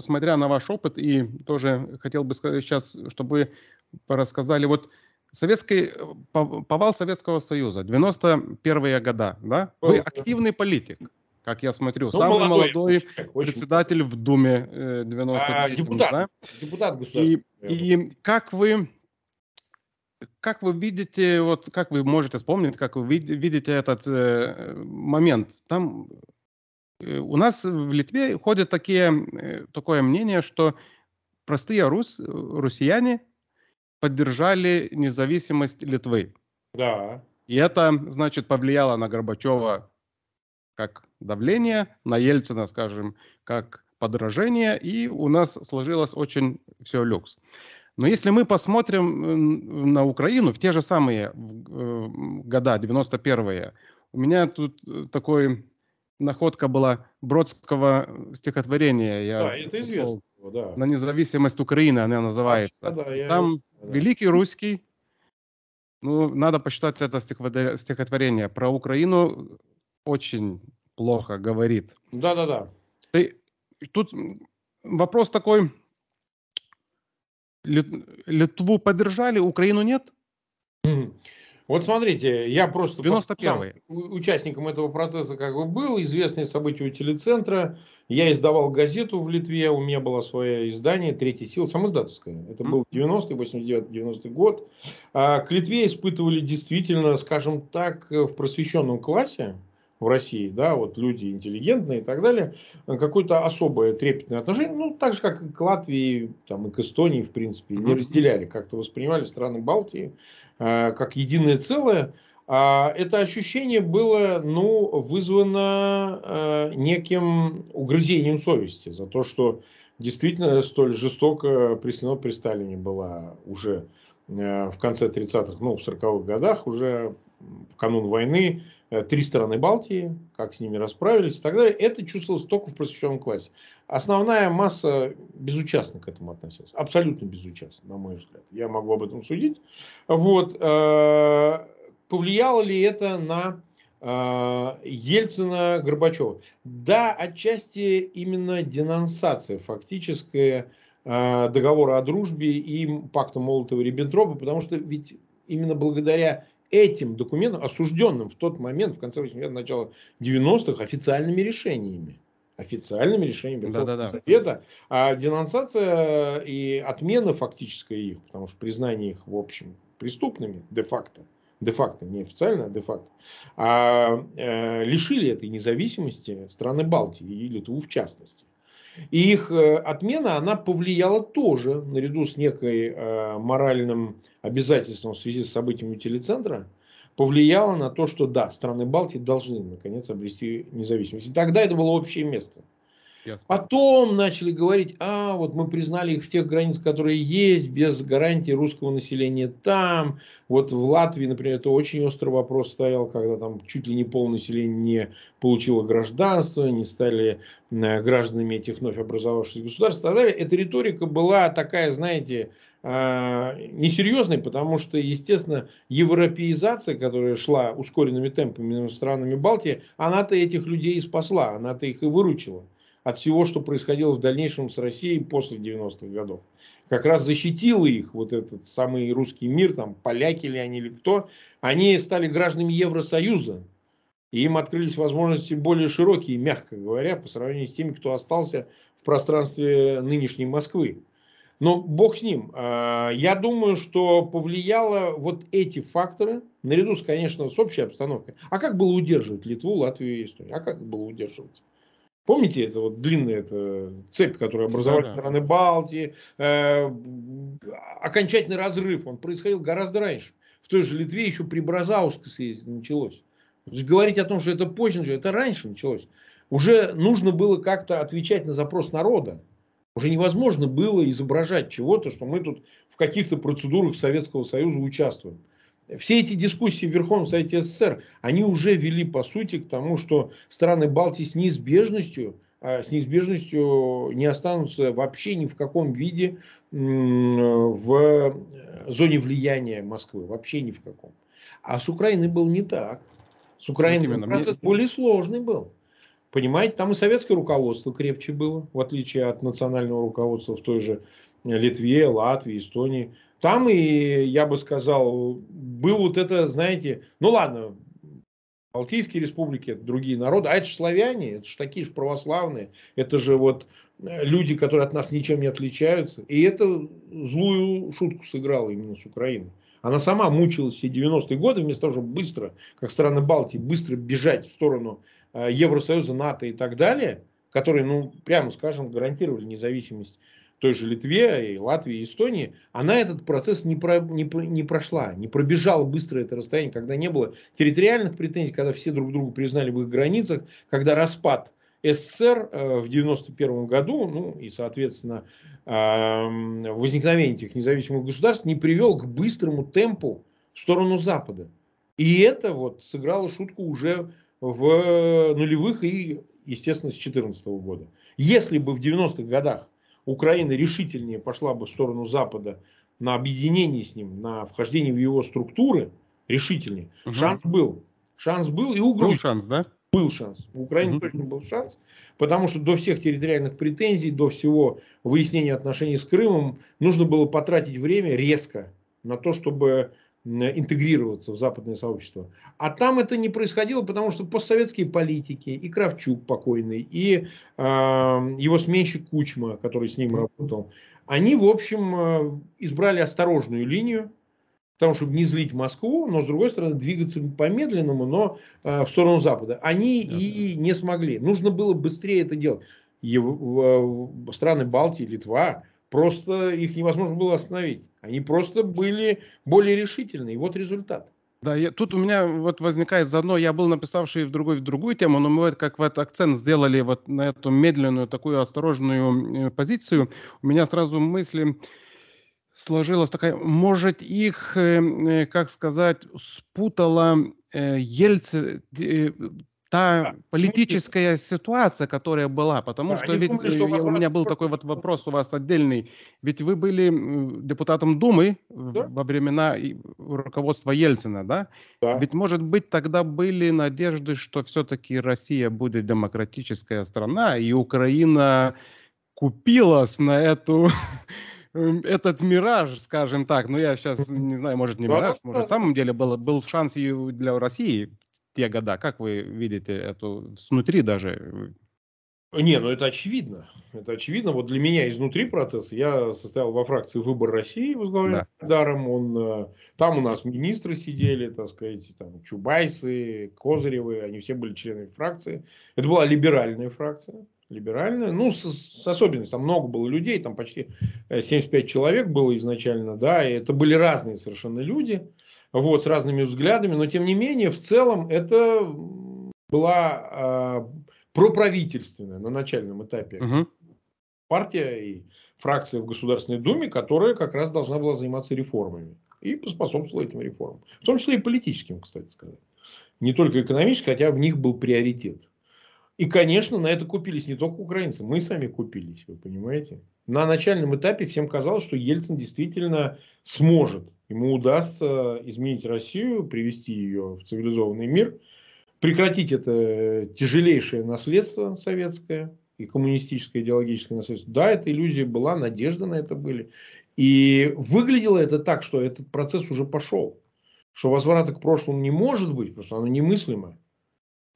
смотря на ваш опыт, и тоже хотел бы сказать сейчас, чтобы вы рассказали, вот Советский, повал Советского Союза, 91-е года, да? Вы активный политик, как я смотрю. Ну, Самый молодой, молодой председатель в Думе 90 а, депутат, да? депутат государственный. И, и как вы как вы видите, вот как вы можете вспомнить, как вы видите этот э, момент? Там э, у нас в Литве ходят такие, э, такое мнение, что простые рус, россияне поддержали независимость Литвы. Да. И это, значит, повлияло на Горбачева как давление, на Ельцина, скажем, как подражение, и у нас сложилось очень все люкс. Но если мы посмотрим на Украину в те же самые э, года, 91-е, у меня тут э, такой находка была Бродского стихотворения. Я да, это известно. Да. На независимость Украины она называется. Да, да, я... Там да. Великий Русский, ну, надо почитать это стихотворение. Про Украину очень плохо говорит. Да-да-да. Тут вопрос такой, Литву поддержали, Украину нет? Вот смотрите, я просто 91 участником этого процесса как бы был, известные события у телецентра. Я издавал газету в Литве, у меня было свое издание «Третья сила», самоиздатовское. Это был 90-й, 89-90 год. А к Литве испытывали действительно, скажем так, в просвещенном классе, в России, да, вот люди интеллигентные и так далее, какое-то особое трепетное отношение, ну, так же, как и к Латвии, там, и к Эстонии, в принципе, не разделяли, как-то воспринимали страны Балтии Э, как единое целое, а это ощущение было ну, вызвано э, неким угрызением совести за то, что действительно столь жестоко преследовано при Сталине была уже э, в конце 30-х, ну, в 40-х годах, уже в канун войны, Э, три страны Балтии, как с ними расправились и так далее. Это чувствовалось только в просвещенном классе. Основная масса безучастно к этому относилась. Абсолютно безучастно, на мой взгляд. Я могу об этом судить. Вот. Э, повлияло ли это на э, Ельцина, Горбачева? Да, отчасти именно денонсация фактическая договора о дружбе и пакта Молотова-Риббентропа, потому что ведь именно благодаря этим документом, осужденным в тот момент, в конце 80-х, начало 90-х, официальными решениями. Официальными решениями да, да, да. Совета. А денонсация и отмена фактическая их, потому что признание их, в общем, преступными де-факто, де-факто, не официально, а де-факто, а, э, лишили этой независимости страны Балтии и Литву в частности. И их э, отмена, она повлияла тоже, наряду с некой э, моральным обязательством в связи с событиями телецентра, повлияла на то, что да, страны Балтии должны наконец обрести независимость. И тогда это было общее место. Ясно. Потом начали говорить, а вот мы признали их в тех границах, которые есть, без гарантии русского населения там. Вот в Латвии, например, это очень острый вопрос стоял, когда там чуть ли не пол населения не получило гражданство, не стали э, гражданами этих вновь образовавшихся государств далее. Эта риторика была такая, знаете, э, несерьезной, потому что, естественно, европеизация, которая шла ускоренными темпами странами Балтии, она-то этих людей и спасла, она-то их и выручила от всего, что происходило в дальнейшем с Россией после 90-х годов. Как раз защитил их вот этот самый русский мир, там поляки ли они или кто, они стали гражданами Евросоюза. И им открылись возможности более широкие, мягко говоря, по сравнению с теми, кто остался в пространстве нынешней Москвы. Но бог с ним. А, я думаю, что повлияло вот эти факторы, наряду, с, конечно, с общей обстановкой. А как было удерживать Литву, Латвию и Эстонию? А как было удерживать? Помните, это вот длинная эта цепь, которая образовали да, да. страны Балтии, э, окончательный разрыв, он происходил гораздо раньше. В той же Литве еще при Бразауском съезде началось. Говорить о том, что это позже это раньше началось. Уже нужно было как-то отвечать на запрос народа. Уже невозможно было изображать чего-то, что мы тут в каких-то процедурах Советского Союза участвуем все эти дискуссии в Верховном Совете СССР, они уже вели, по сути, к тому, что страны Балтии с неизбежностью, а, с неизбежностью не останутся вообще ни в каком виде в зоне влияния Москвы. Вообще ни в каком. А с Украиной был не так. С Украиной вот процесс более сложный был. Понимаете, там и советское руководство крепче было, в отличие от национального руководства в той же Литве, Латвии, Эстонии. Там и, я бы сказал, был вот это, знаете, ну ладно, Балтийские республики, это другие народы, а это же славяне, это же такие же православные, это же вот э, люди, которые от нас ничем не отличаются. И это злую шутку сыграла именно с Украиной. Она сама мучилась все 90-е годы, вместо того, чтобы быстро, как страны Балтии, быстро бежать в сторону э, Евросоюза, НАТО и так далее, которые, ну, прямо скажем, гарантировали независимость той же Литве, и Латвии, и Эстонии, она этот процесс не, про, не, не прошла, не пробежала быстро это расстояние, когда не было территориальных претензий, когда все друг друга признали в их границах, когда распад СССР э, в 1991 году, ну и, соответственно, возникновение этих независимых государств не привел к быстрому темпу в сторону Запада. И это вот сыграло шутку уже в нулевых и, естественно, с 2014 года. Если бы в 90-х годах Украина решительнее пошла бы в сторону Запада на объединение с ним, на вхождение в его структуры, решительнее, угу. шанс был. Шанс был и у Грузии. Был шанс, да? Был шанс. У Украины угу. точно был шанс, потому что до всех территориальных претензий, до всего выяснения отношений с Крымом нужно было потратить время резко на то, чтобы интегрироваться в западное сообщество. А там это не происходило, потому что постсоветские политики, и Кравчук покойный, и э, его сменщик Кучма, который с ним работал, они, в общем, э, избрали осторожную линию, потому чтобы не злить Москву, но, с другой стороны, двигаться по-медленному, но э, в сторону Запада. Они да, и не смогли. Нужно было быстрее это делать. Ев, э, страны Балтии, Литва, просто их невозможно было остановить. Они просто были более решительны. И вот результат. Да, я, тут у меня вот возникает заодно, я был написавший в другой в другую тему, но мы вот как вот акцент сделали вот на эту медленную, такую осторожную э, позицию. У меня сразу мысли сложилась такая, может их, э, э, как сказать, спутала Ельцин, та политическая ситуация, которая была, потому да, что ведь думали, что у меня был такой вот вопрос у вас отдельный, ведь вы были депутатом Думы да? во времена руководства Ельцина, да? да? Ведь может быть тогда были надежды, что все-таки Россия будет демократическая страна и Украина купилась на эту этот мираж, скажем так, ну я сейчас не знаю, может не мираж, может в самом деле был, был шанс и для России те года. Как вы видите эту снутри даже? Не, ну это очевидно. Это очевидно. Вот для меня изнутри процесса я состоял во фракции «Выбор России», возглавляемый да. Даром. Он, э, там у нас министры сидели, так сказать, там Чубайсы, Козыревы, они все были членами фракции. Это была либеральная фракция. либеральная, ну, с, с особенностью, там много было людей, там почти 75 человек было изначально, да, и это были разные совершенно люди, вот, с разными взглядами, но тем не менее, в целом, это была э, проправительственная на начальном этапе угу. партия и фракция в Государственной Думе, которая как раз должна была заниматься реформами и поспособствовала этим реформам. В том числе и политическим, кстати сказать. Не только экономическим, хотя в них был приоритет. И, конечно, на это купились не только украинцы, мы сами купились, вы понимаете. На начальном этапе всем казалось, что Ельцин действительно сможет, ему удастся изменить Россию, привести ее в цивилизованный мир, прекратить это тяжелейшее наследство советское и коммунистическое идеологическое наследство. Да, эта иллюзия была, надежда на это были. И выглядело это так, что этот процесс уже пошел. Что возврата к прошлому не может быть, потому что оно немыслимо.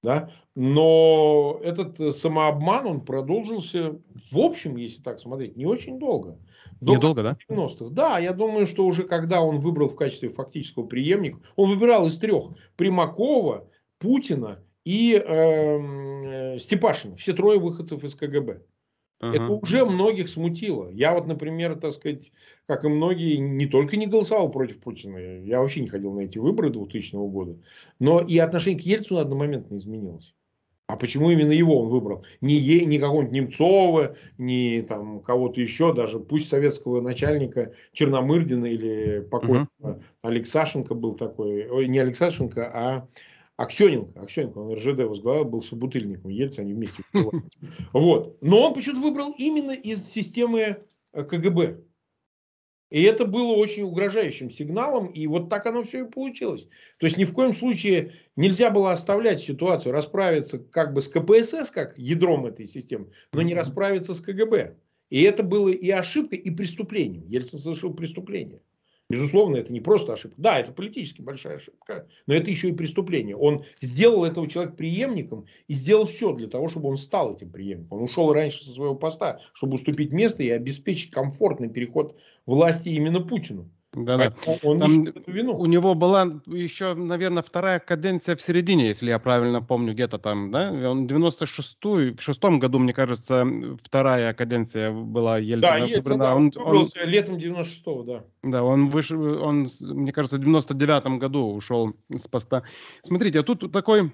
Да? Но этот самообман, он продолжился, в общем, если так смотреть, не очень долго. До Недолго, да? 90-х. Да, я думаю, что уже когда он выбрал в качестве фактического преемника, он выбирал из трех. Примакова, Путина и эм, э, Степашина. Все трое выходцев из КГБ. Ага. Это уже многих смутило. Я вот, например, так сказать, как и многие, не только не голосовал против Путина, я вообще не ходил на эти выборы 2000 года, но и отношение к Ельцину одномоментно изменилось. А почему именно его он выбрал? Не, е, не какого-нибудь Немцова, не там кого-то еще, даже пусть советского начальника Черномырдина или покойного uh Алексашенко был такой, ой, не Алексашенко, а Аксененко, Аксененко, он РЖД возглавлял, был собутыльником Ельцин, они вместе. Вот. Но он почему-то выбрал именно из системы э, КГБ. И это было очень угрожающим сигналом, и вот так оно все и получилось. То есть ни в коем случае нельзя было оставлять ситуацию, расправиться как бы с КПСС, как ядром этой системы, но не расправиться с КГБ. И это было и ошибкой, и преступлением. Ельцин совершил преступление. Безусловно, это не просто ошибка. Да, это политически большая ошибка, но это еще и преступление. Он сделал этого человека преемником и сделал все для того, чтобы он стал этим преемником. Он ушел раньше со своего поста, чтобы уступить место и обеспечить комфортный переход власти именно Путину. Да, да. Он Там эту вину. У него была еще, наверное, вторая каденция в середине, если я правильно помню, где-то там, да? Он 96-й, в шестом году, мне кажется, вторая каденция была Ельцина. Да, Ельцин, да, он, он, летом 96-го, да. Да, он вышел, он, мне кажется, в 99-м году ушел с поста. Смотрите, а тут такой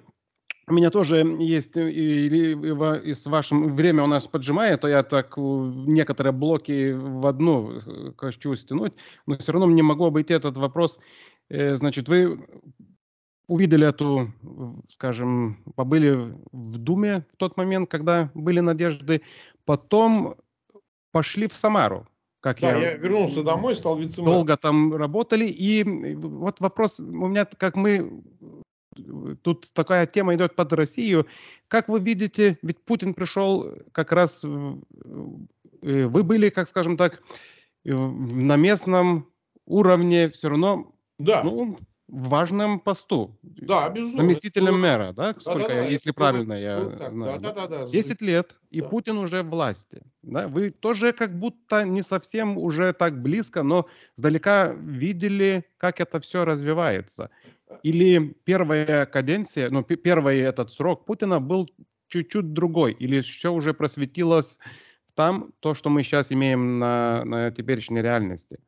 у меня тоже есть, и, и, и с вашим время у нас поджимает, то я так некоторые блоки в одну э, хочу стянуть, но все равно не могу обойти этот вопрос. Э, значит, вы увидели эту, скажем, побыли в Думе в тот момент, когда были надежды, потом пошли в Самару. Как да, я, я вернулся домой, стал вице Долго там работали, и вот вопрос у меня, как мы тут такая тема идет под Россию. Как вы видите, ведь Путин пришел как раз, э, вы были, как скажем так, на местном уровне все равно да. ну, важном посту. Да, безусловно. Заместителем мэра, да? Сколько, да, да, если это правильно я так, знаю. Да, да, да, да. 10 лет, и да. Путин уже в власти. Да? Вы тоже как будто не совсем уже так близко, но сдалека видели, как это все развивается. Или первая каденция, ну, первый этот срок Путина был чуть-чуть другой, или все уже просветилось там, то, что мы сейчас имеем на, на теперешней реальности?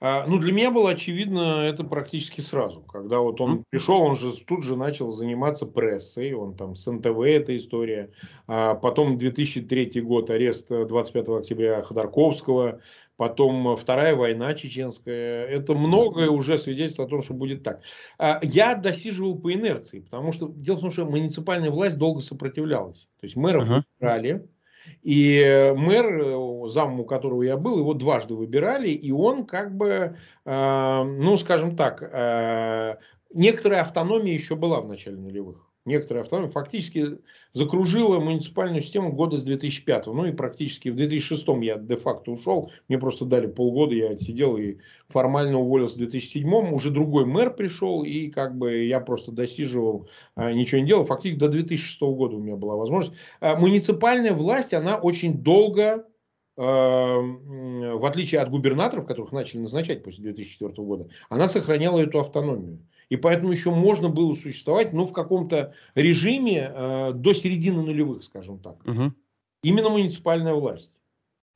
А, ну, для меня было очевидно это практически сразу. Когда вот он mm-hmm. пришел, он же тут же начал заниматься прессой, он там с НТВ эта история. А потом 2003 год, арест 25 октября Ходорковского, потом Вторая война чеченская. Это многое уже свидетельствует о том, что будет так. А, я досиживал по инерции, потому что дело в том, что муниципальная власть долго сопротивлялась. То есть мэров uh-huh. выбирали, и мэр, э, замом у которого я был, его дважды выбирали, и он как бы, э, ну, скажем так, э, некоторая автономия еще была в начале нулевых некоторая автономия, фактически закружила муниципальную систему года с 2005. Ну и практически в 2006 я де-факто ушел. Мне просто дали полгода, я отсидел и формально уволился в 2007. Уже другой мэр пришел, и как бы я просто досиживал, а, ничего не делал. Фактически до 2006 года у меня была возможность. А, муниципальная власть, она очень долго в отличие от губернаторов, которых начали назначать после 2004 года, она сохраняла эту автономию. И поэтому еще можно было существовать, ну, в каком-то режиме э, до середины нулевых, скажем так. Угу. Именно муниципальная власть.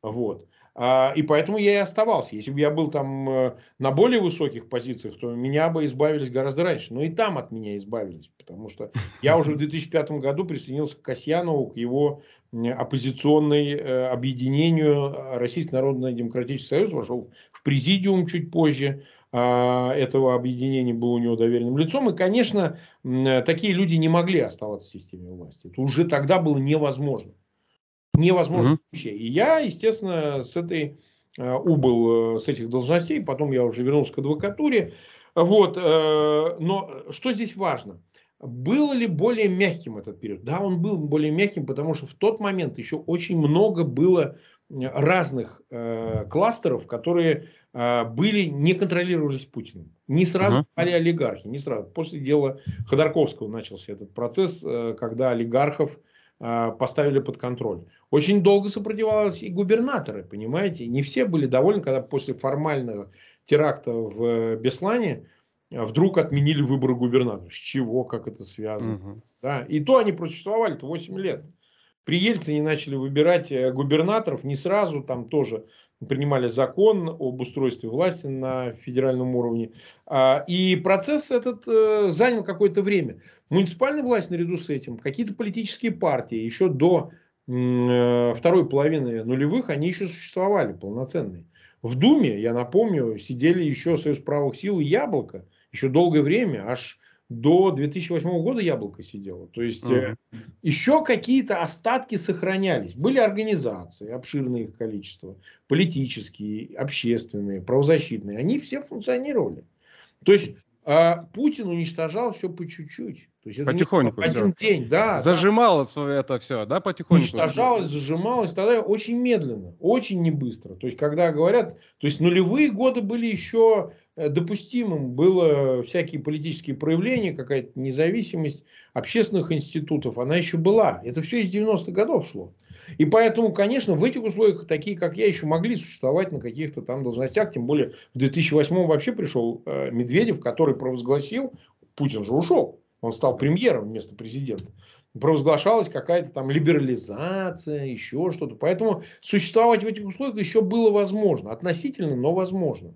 Вот. А, и поэтому я и оставался. Если бы я был там э, на более высоких позициях, то меня бы избавились гораздо раньше. Но и там от меня избавились. Потому что я уже в 2005 году присоединился к Касьянову, к его оппозиционной э, объединению Российский Народный Демократический Союз. Вошел в президиум чуть позже а, этого объединения был у него доверенным лицом. И, конечно, такие люди не могли оставаться в системе власти. Это уже тогда было невозможно. Невозможно угу. вообще. И я, естественно, с этой э, убыл э, с этих должностей, потом я уже вернулся к адвокатуре. Вот, э, но что здесь важно? Был ли более мягким этот период? Да, он был более мягким, потому что в тот момент еще очень много было разных э, кластеров, которые э, были, не контролировались Путиным. Не сразу uh-huh. стали олигархи, не сразу. После дела Ходорковского начался этот процесс, э, когда олигархов э, поставили под контроль. Очень долго сопротивлялись и губернаторы, понимаете. Не все были довольны, когда после формального теракта в Беслане вдруг отменили выборы губернатора. С чего, как это связано. Угу. Да? И то они просуществовали-то 8 лет. При Ельцине начали выбирать э, губернаторов, не сразу, там тоже принимали закон об устройстве власти на федеральном уровне. А, и процесс этот э, занял какое-то время. Муниципальная власть наряду с этим, какие-то политические партии еще до э, второй половины нулевых, они еще существовали полноценные. В Думе, я напомню, сидели еще Союз правых сил и Яблоко еще долгое время, аж до 2008 года яблоко сидело. То есть uh-huh. еще какие-то остатки сохранялись. Были организации, обширное их количество, политические, общественные, правозащитные. Они все функционировали. То есть э, Путин уничтожал все по чуть-чуть. То есть это потихоньку. Не один все. день, да. Зажималось да. это все, да, потихоньку. Уничтожалось, зажималось, тогда очень медленно, очень не быстро. То есть, когда говорят, то есть нулевые годы были еще Э, допустимым было всякие политические проявления, какая-то независимость общественных институтов, она еще была. Это все из 90-х годов шло. И поэтому, конечно, в этих условиях такие, как я, еще могли существовать на каких-то там должностях. Тем более в 2008 вообще пришел э, Медведев, который провозгласил, Путин же ушел, он стал премьером вместо президента. Провозглашалась какая-то там либерализация, еще что-то. Поэтому существовать в этих условиях еще было возможно. Относительно, но возможно.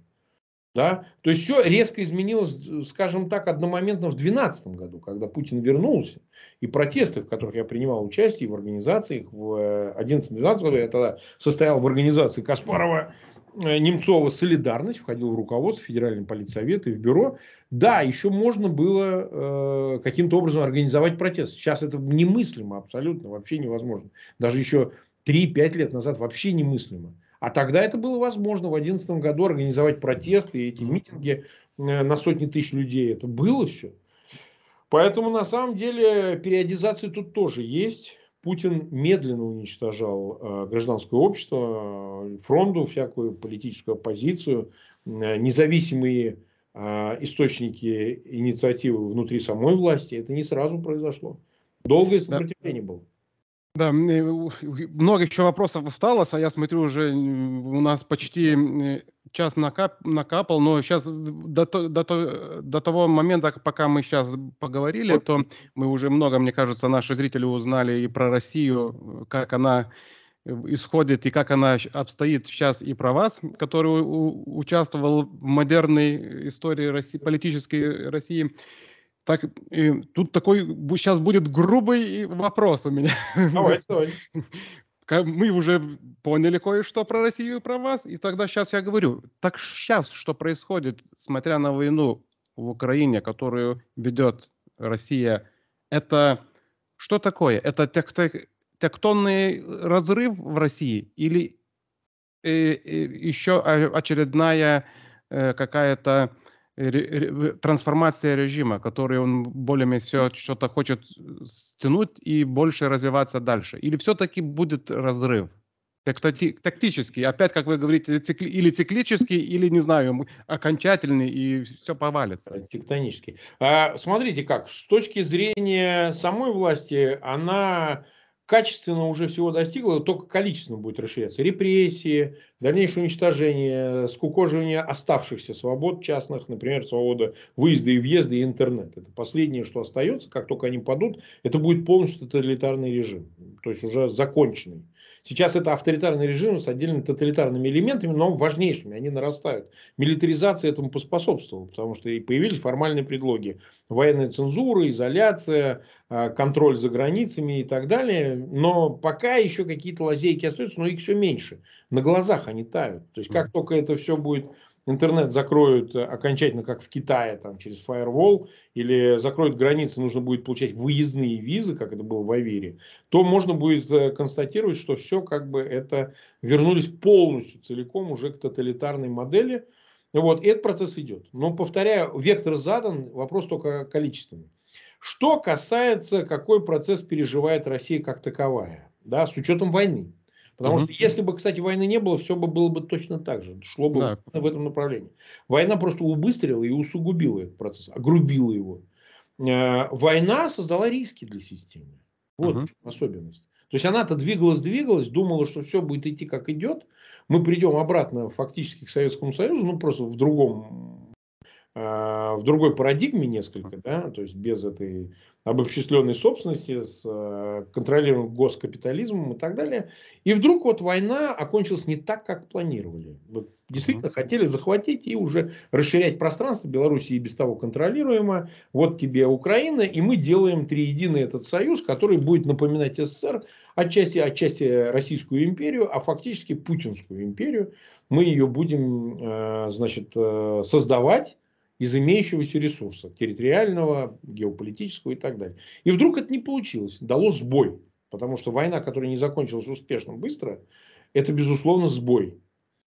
Да? То есть все резко изменилось, скажем так, одномоментно в 2012 году, когда Путин вернулся. И протесты, в которых я принимал участие в организациях в 2011-2012 году, я тогда состоял в организации Каспарова, э, Немцова «Солидарность», входил в руководство Федерального политсовета и в бюро. Да, еще можно было э, каким-то образом организовать протест. Сейчас это немыслимо абсолютно, вообще невозможно. Даже еще 3-5 лет назад вообще немыслимо. А тогда это было возможно в 2011 году организовать протесты и эти митинги э, на сотни тысяч людей. Это было все. Поэтому на самом деле периодизация тут тоже есть. Путин медленно уничтожал э, гражданское общество, э, фронту, всякую политическую оппозицию, э, независимые э, источники инициативы внутри самой власти. Это не сразу произошло. Долгое сопротивление да. было. Да, много еще вопросов осталось, а я смотрю, уже у нас почти час накап, накапал, но сейчас до, до, до того момента, пока мы сейчас поговорили, то мы уже много, мне кажется, наши зрители узнали и про Россию, как она исходит и как она обстоит сейчас и про вас, который участвовал в модерной истории России, политической России. Так, и тут такой сейчас будет грубый вопрос у меня. Давай, давай. Мы уже поняли кое-что про Россию и про вас, и тогда сейчас я говорю, так сейчас что происходит, смотря на войну в Украине, которую ведет Россия, это что такое? Это тектонный разрыв в России или э, э, еще очередная э, какая-то трансформация режима, который он более-менее все что-то хочет стянуть и больше развиваться дальше? Или все-таки будет разрыв? Тактический, опять, как вы говорите, цикли, или циклический, или, не знаю, окончательный, и все повалится. Тектонический. А, смотрите как, с точки зрения самой власти, она качественно уже всего достигла, только количественно будет расширяться. Репрессии, дальнейшее уничтожение, скукоживание оставшихся свобод частных, например, свобода выезда и въезда и интернет. Это последнее, что остается. Как только они падут, это будет полностью тоталитарный режим. То есть уже законченный. Сейчас это авторитарный режим с отдельными тоталитарными элементами, но важнейшими, они нарастают. Милитаризация этому поспособствовала, потому что и появились формальные предлоги. Военная цензура, изоляция, а, контроль за границами и так далее. Но пока еще какие-то лазейки остаются, но их все меньше. На глазах они тают. То есть как только это все будет интернет закроют э, окончательно, как в Китае, там, через фаервол, или закроют границы, нужно будет получать выездные визы, как это было в Авере, то можно будет э, констатировать, что все как бы это вернулись полностью, целиком уже к тоталитарной модели. Вот, и этот процесс идет. Но, повторяю, вектор задан, вопрос только количественный. Что касается, какой процесс переживает Россия как таковая, да, с учетом войны. Потому угу. что если бы, кстати, войны не было, все бы было бы точно так же. Шло бы да. в этом направлении. Война просто убыстрила и усугубила этот процесс, огрубила его. Э, война создала риски для системы. Вот угу. особенность. То есть она-то двигалась, двигалась, думала, что все будет идти как идет. Мы придем обратно фактически к Советскому Союзу, ну просто в другом в другой парадигме несколько, да, то есть без этой обобщисленной собственности, с э, контролируемым госкапитализмом и так далее. И вдруг вот война окончилась не так, как планировали. Вот действительно хотели захватить и уже расширять пространство. Белоруссия и без того контролируемо. Вот тебе Украина, и мы делаем триединый этот союз, который будет напоминать СССР, отчасти, отчасти Российскую империю, а фактически Путинскую империю. Мы ее будем э, значит, э, создавать из имеющегося ресурса, территориального, геополитического и так далее. И вдруг это не получилось, дало сбой. Потому что война, которая не закончилась успешно быстро, это, безусловно, сбой.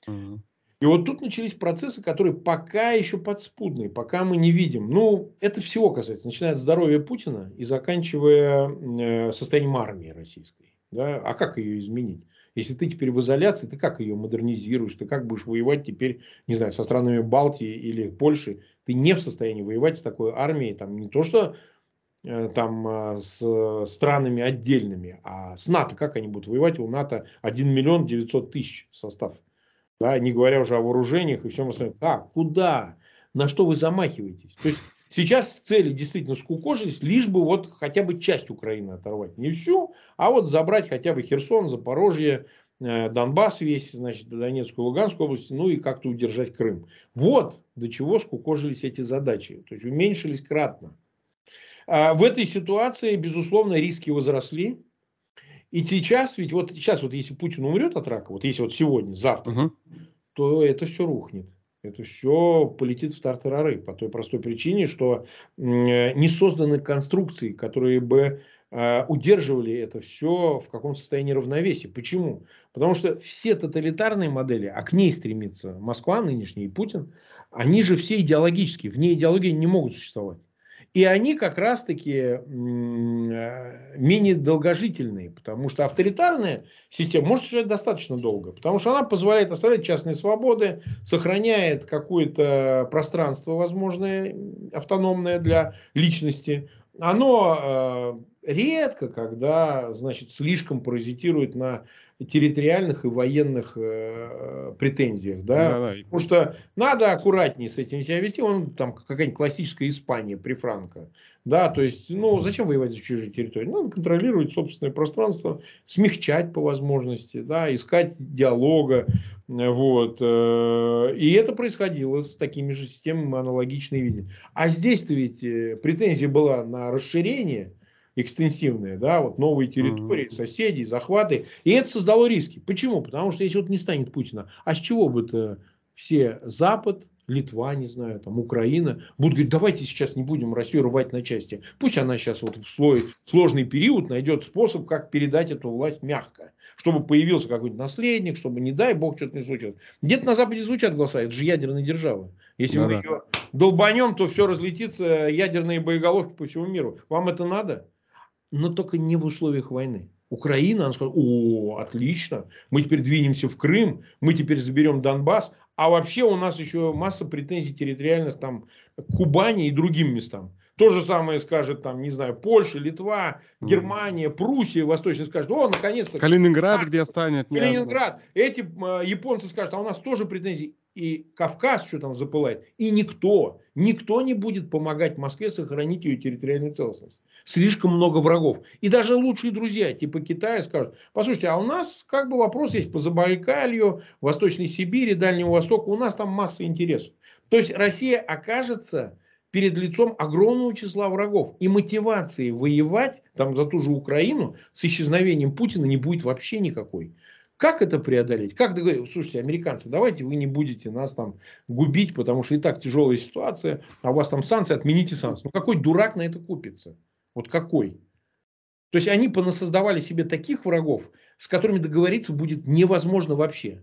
Угу. И вот тут начались процессы, которые пока еще подспудные, пока мы не видим. Ну, это всего касается, начиная от здоровья Путина и заканчивая э, состоянием армии российской. Да? А как ее изменить? Если ты теперь в изоляции, ты как ее модернизируешь? Ты как будешь воевать теперь, не знаю, со странами Балтии или Польши? Ты не в состоянии воевать с такой армией, там не то что э, там э, с странами отдельными, а с НАТО, как они будут воевать? У НАТО 1 миллион 900 тысяч состав. Да, не говоря уже о вооружениях и всем остальном. Как? Куда? На что вы замахиваетесь? То есть сейчас цели действительно скукожились, лишь бы вот хотя бы часть Украины оторвать. Не всю, а вот забрать хотя бы Херсон, Запорожье, Э, Донбасс весь, значит, Донецкую, Луганскую область, ну и как-то удержать Крым. Вот до чего скукожились эти задачи. То есть уменьшились кратно. А в этой ситуации, безусловно, риски возросли. И сейчас, ведь вот сейчас, вот если Путин умрет от рака, вот если вот сегодня, завтра, угу. то это все рухнет. Это все полетит в тартарары по той простой причине, что не созданы конструкции, которые бы Э, удерживали это все в каком состоянии равновесия. Почему? Потому что все тоталитарные модели, а к ней стремится Москва нынешний и Путин, они же все идеологические, вне идеологии не могут существовать. И они как раз-таки э, менее долгожительные, потому что авторитарная система может существовать достаточно долго, потому что она позволяет оставлять частные свободы, сохраняет какое-то пространство возможное, автономное для личности. Оно э, редко, когда, значит, слишком паразитирует на территориальных и военных э, претензиях, да? Да, да. потому что надо аккуратнее с этим себя вести, он там какая-нибудь классическая Испания при Франко, да, то есть, ну, зачем воевать за чужие территории? Надо контролировать собственное пространство, смягчать по возможности, да, искать диалога, вот, э, и это происходило с такими же системами аналогичные видения. А здесь-то ведь э, претензия была на расширение, экстенсивные, да, вот новые территории, mm-hmm. соседи, захваты. И это создало риски. Почему? Потому что если вот не станет Путина, а с чего бы это все Запад, Литва, не знаю, там Украина, будут говорить, давайте сейчас не будем Россию рвать на части. Пусть она сейчас вот в свой сложный период найдет способ, как передать эту власть мягко. Чтобы появился какой-нибудь наследник, чтобы, не дай бог, что-то не случилось. Где-то на Западе звучат голоса, это же ядерная держава. Если ну, мы да. ее долбанем, то все разлетится, ядерные боеголовки по всему миру. Вам это надо? Но только не в условиях войны. Украина, она сказала, о, отлично, мы теперь двинемся в Крым, мы теперь заберем Донбасс, а вообще у нас еще масса претензий территориальных там к Кубани и другим местам. То же самое скажет там, не знаю, Польша, Литва, Германия, Пруссия, Восточная скажет, о, наконец-то. Калининград а, где станет. Калининград. Эти э, японцы скажут, а у нас тоже претензии. И Кавказ что там запылает, и никто, никто не будет помогать Москве сохранить ее территориальную целостность. Слишком много врагов. И даже лучшие друзья, типа Китая, скажут, послушайте, а у нас как бы вопрос есть по Забайкалью, Восточной Сибири, Дальнему Востоку, у нас там масса интересов. То есть Россия окажется перед лицом огромного числа врагов. И мотивации воевать там за ту же Украину с исчезновением Путина не будет вообще никакой. Как это преодолеть? Как договориться? Слушайте, американцы, давайте вы не будете нас там губить, потому что и так тяжелая ситуация, а у вас там санкции, отмените санкции. Ну какой дурак на это купится? Вот какой? То есть они понасоздавали себе таких врагов, с которыми договориться будет невозможно вообще.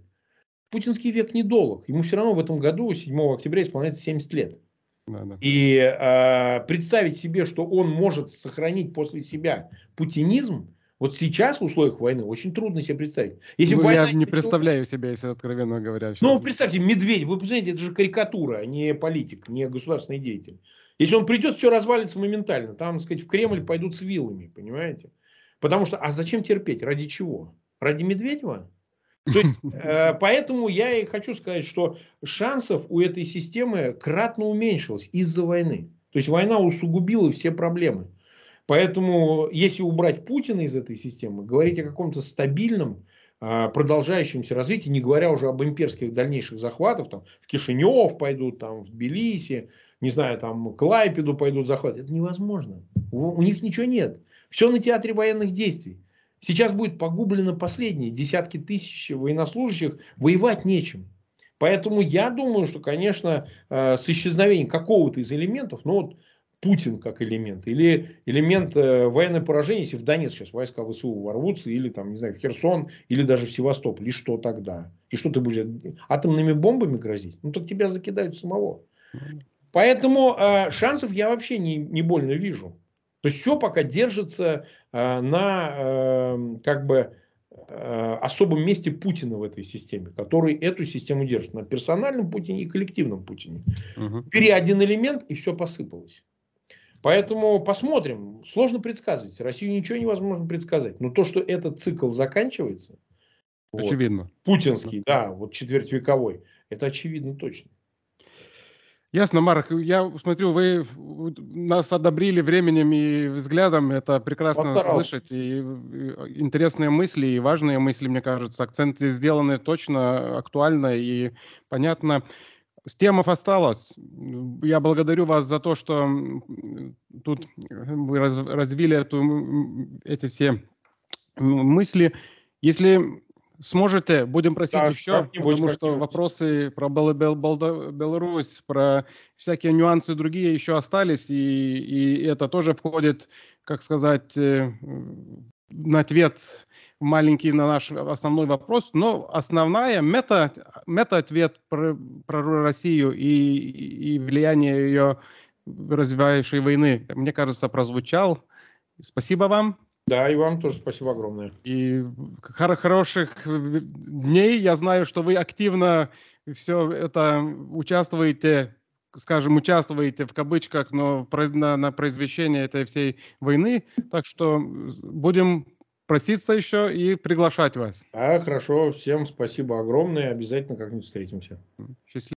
Путинский век недолг. Ему все равно в этом году, 7 октября, исполняется 70 лет. Да, да. И э, представить себе, что он может сохранить после себя путинизм, вот сейчас в условиях войны очень трудно себе представить. Если ну, война, я не представляю себя, если откровенно говоря. Ну, представьте, медведь, вы представляете, это же карикатура, а не политик, не государственный деятель. Если он придет, все развалится моментально. Там, так сказать, в Кремль пойдут с вилами, понимаете? Потому что, а зачем терпеть? Ради чего? Ради Медведева? То есть, э, поэтому я и хочу сказать, что шансов у этой системы кратно уменьшилось из-за войны. То есть война усугубила все проблемы. Поэтому, если убрать Путина из этой системы, говорить о каком-то стабильном, а, продолжающемся развитии, не говоря уже об имперских дальнейших захватах, там в Кишинев пойдут, там в Тбилиси, не знаю, там к Лайпеду пойдут захваты, это невозможно. У, у них ничего нет. Все на театре военных действий. Сейчас будет погублено последние десятки тысяч военнослужащих, воевать нечем. Поэтому я думаю, что, конечно, э, с исчезновением какого-то из элементов, ну вот Путин как элемент, или элемент э, военное поражение, если в Донецк сейчас войска ВСУ ворвутся, или там, не знаю, в Херсон, или даже в Севастополь, и что тогда? И что ты будешь атомными бомбами грозить? Ну, так тебя закидают самого. Поэтому э, шансов я вообще не, не больно вижу. То есть все пока держится э, на э, как бы э, особом месте Путина в этой системе, который эту систему держит на персональном Путине и коллективном Путине. Угу. Бери один элемент и все посыпалось. Поэтому посмотрим. Сложно предсказывать. Россию ничего невозможно предсказать. Но то, что этот цикл заканчивается, очевидно. Вот, путинский, да, вот четвертьвековой, это очевидно точно. Ясно, Марк. Я смотрю, вы нас одобрили временем и взглядом. Это прекрасно Постарался. слышать. И интересные мысли, и важные мысли, мне кажется. Акценты сделаны точно, актуально и понятно. Темов осталось. Я благодарю вас за то, что тут вы развили эту, эти все мысли. Если Сможете, будем просить да, еще, потому что вопросы про Бел Бел Бел Беларусь, про всякие нюансы другие еще остались, и, и это тоже входит, как сказать, э, на ответ маленький на наш основной вопрос, но основная мета, мета-ответ про, про Россию и, и влияние ее развивающей войны, мне кажется, прозвучал. Спасибо вам. Да, и вам тоже спасибо огромное. И хор- хороших дней. Я знаю, что вы активно все это участвуете, скажем, участвуете в кавычках, но на, на произвещении этой всей войны. Так что будем проситься еще и приглашать вас. А, хорошо. Всем спасибо огромное. Обязательно как-нибудь встретимся. Счастливо.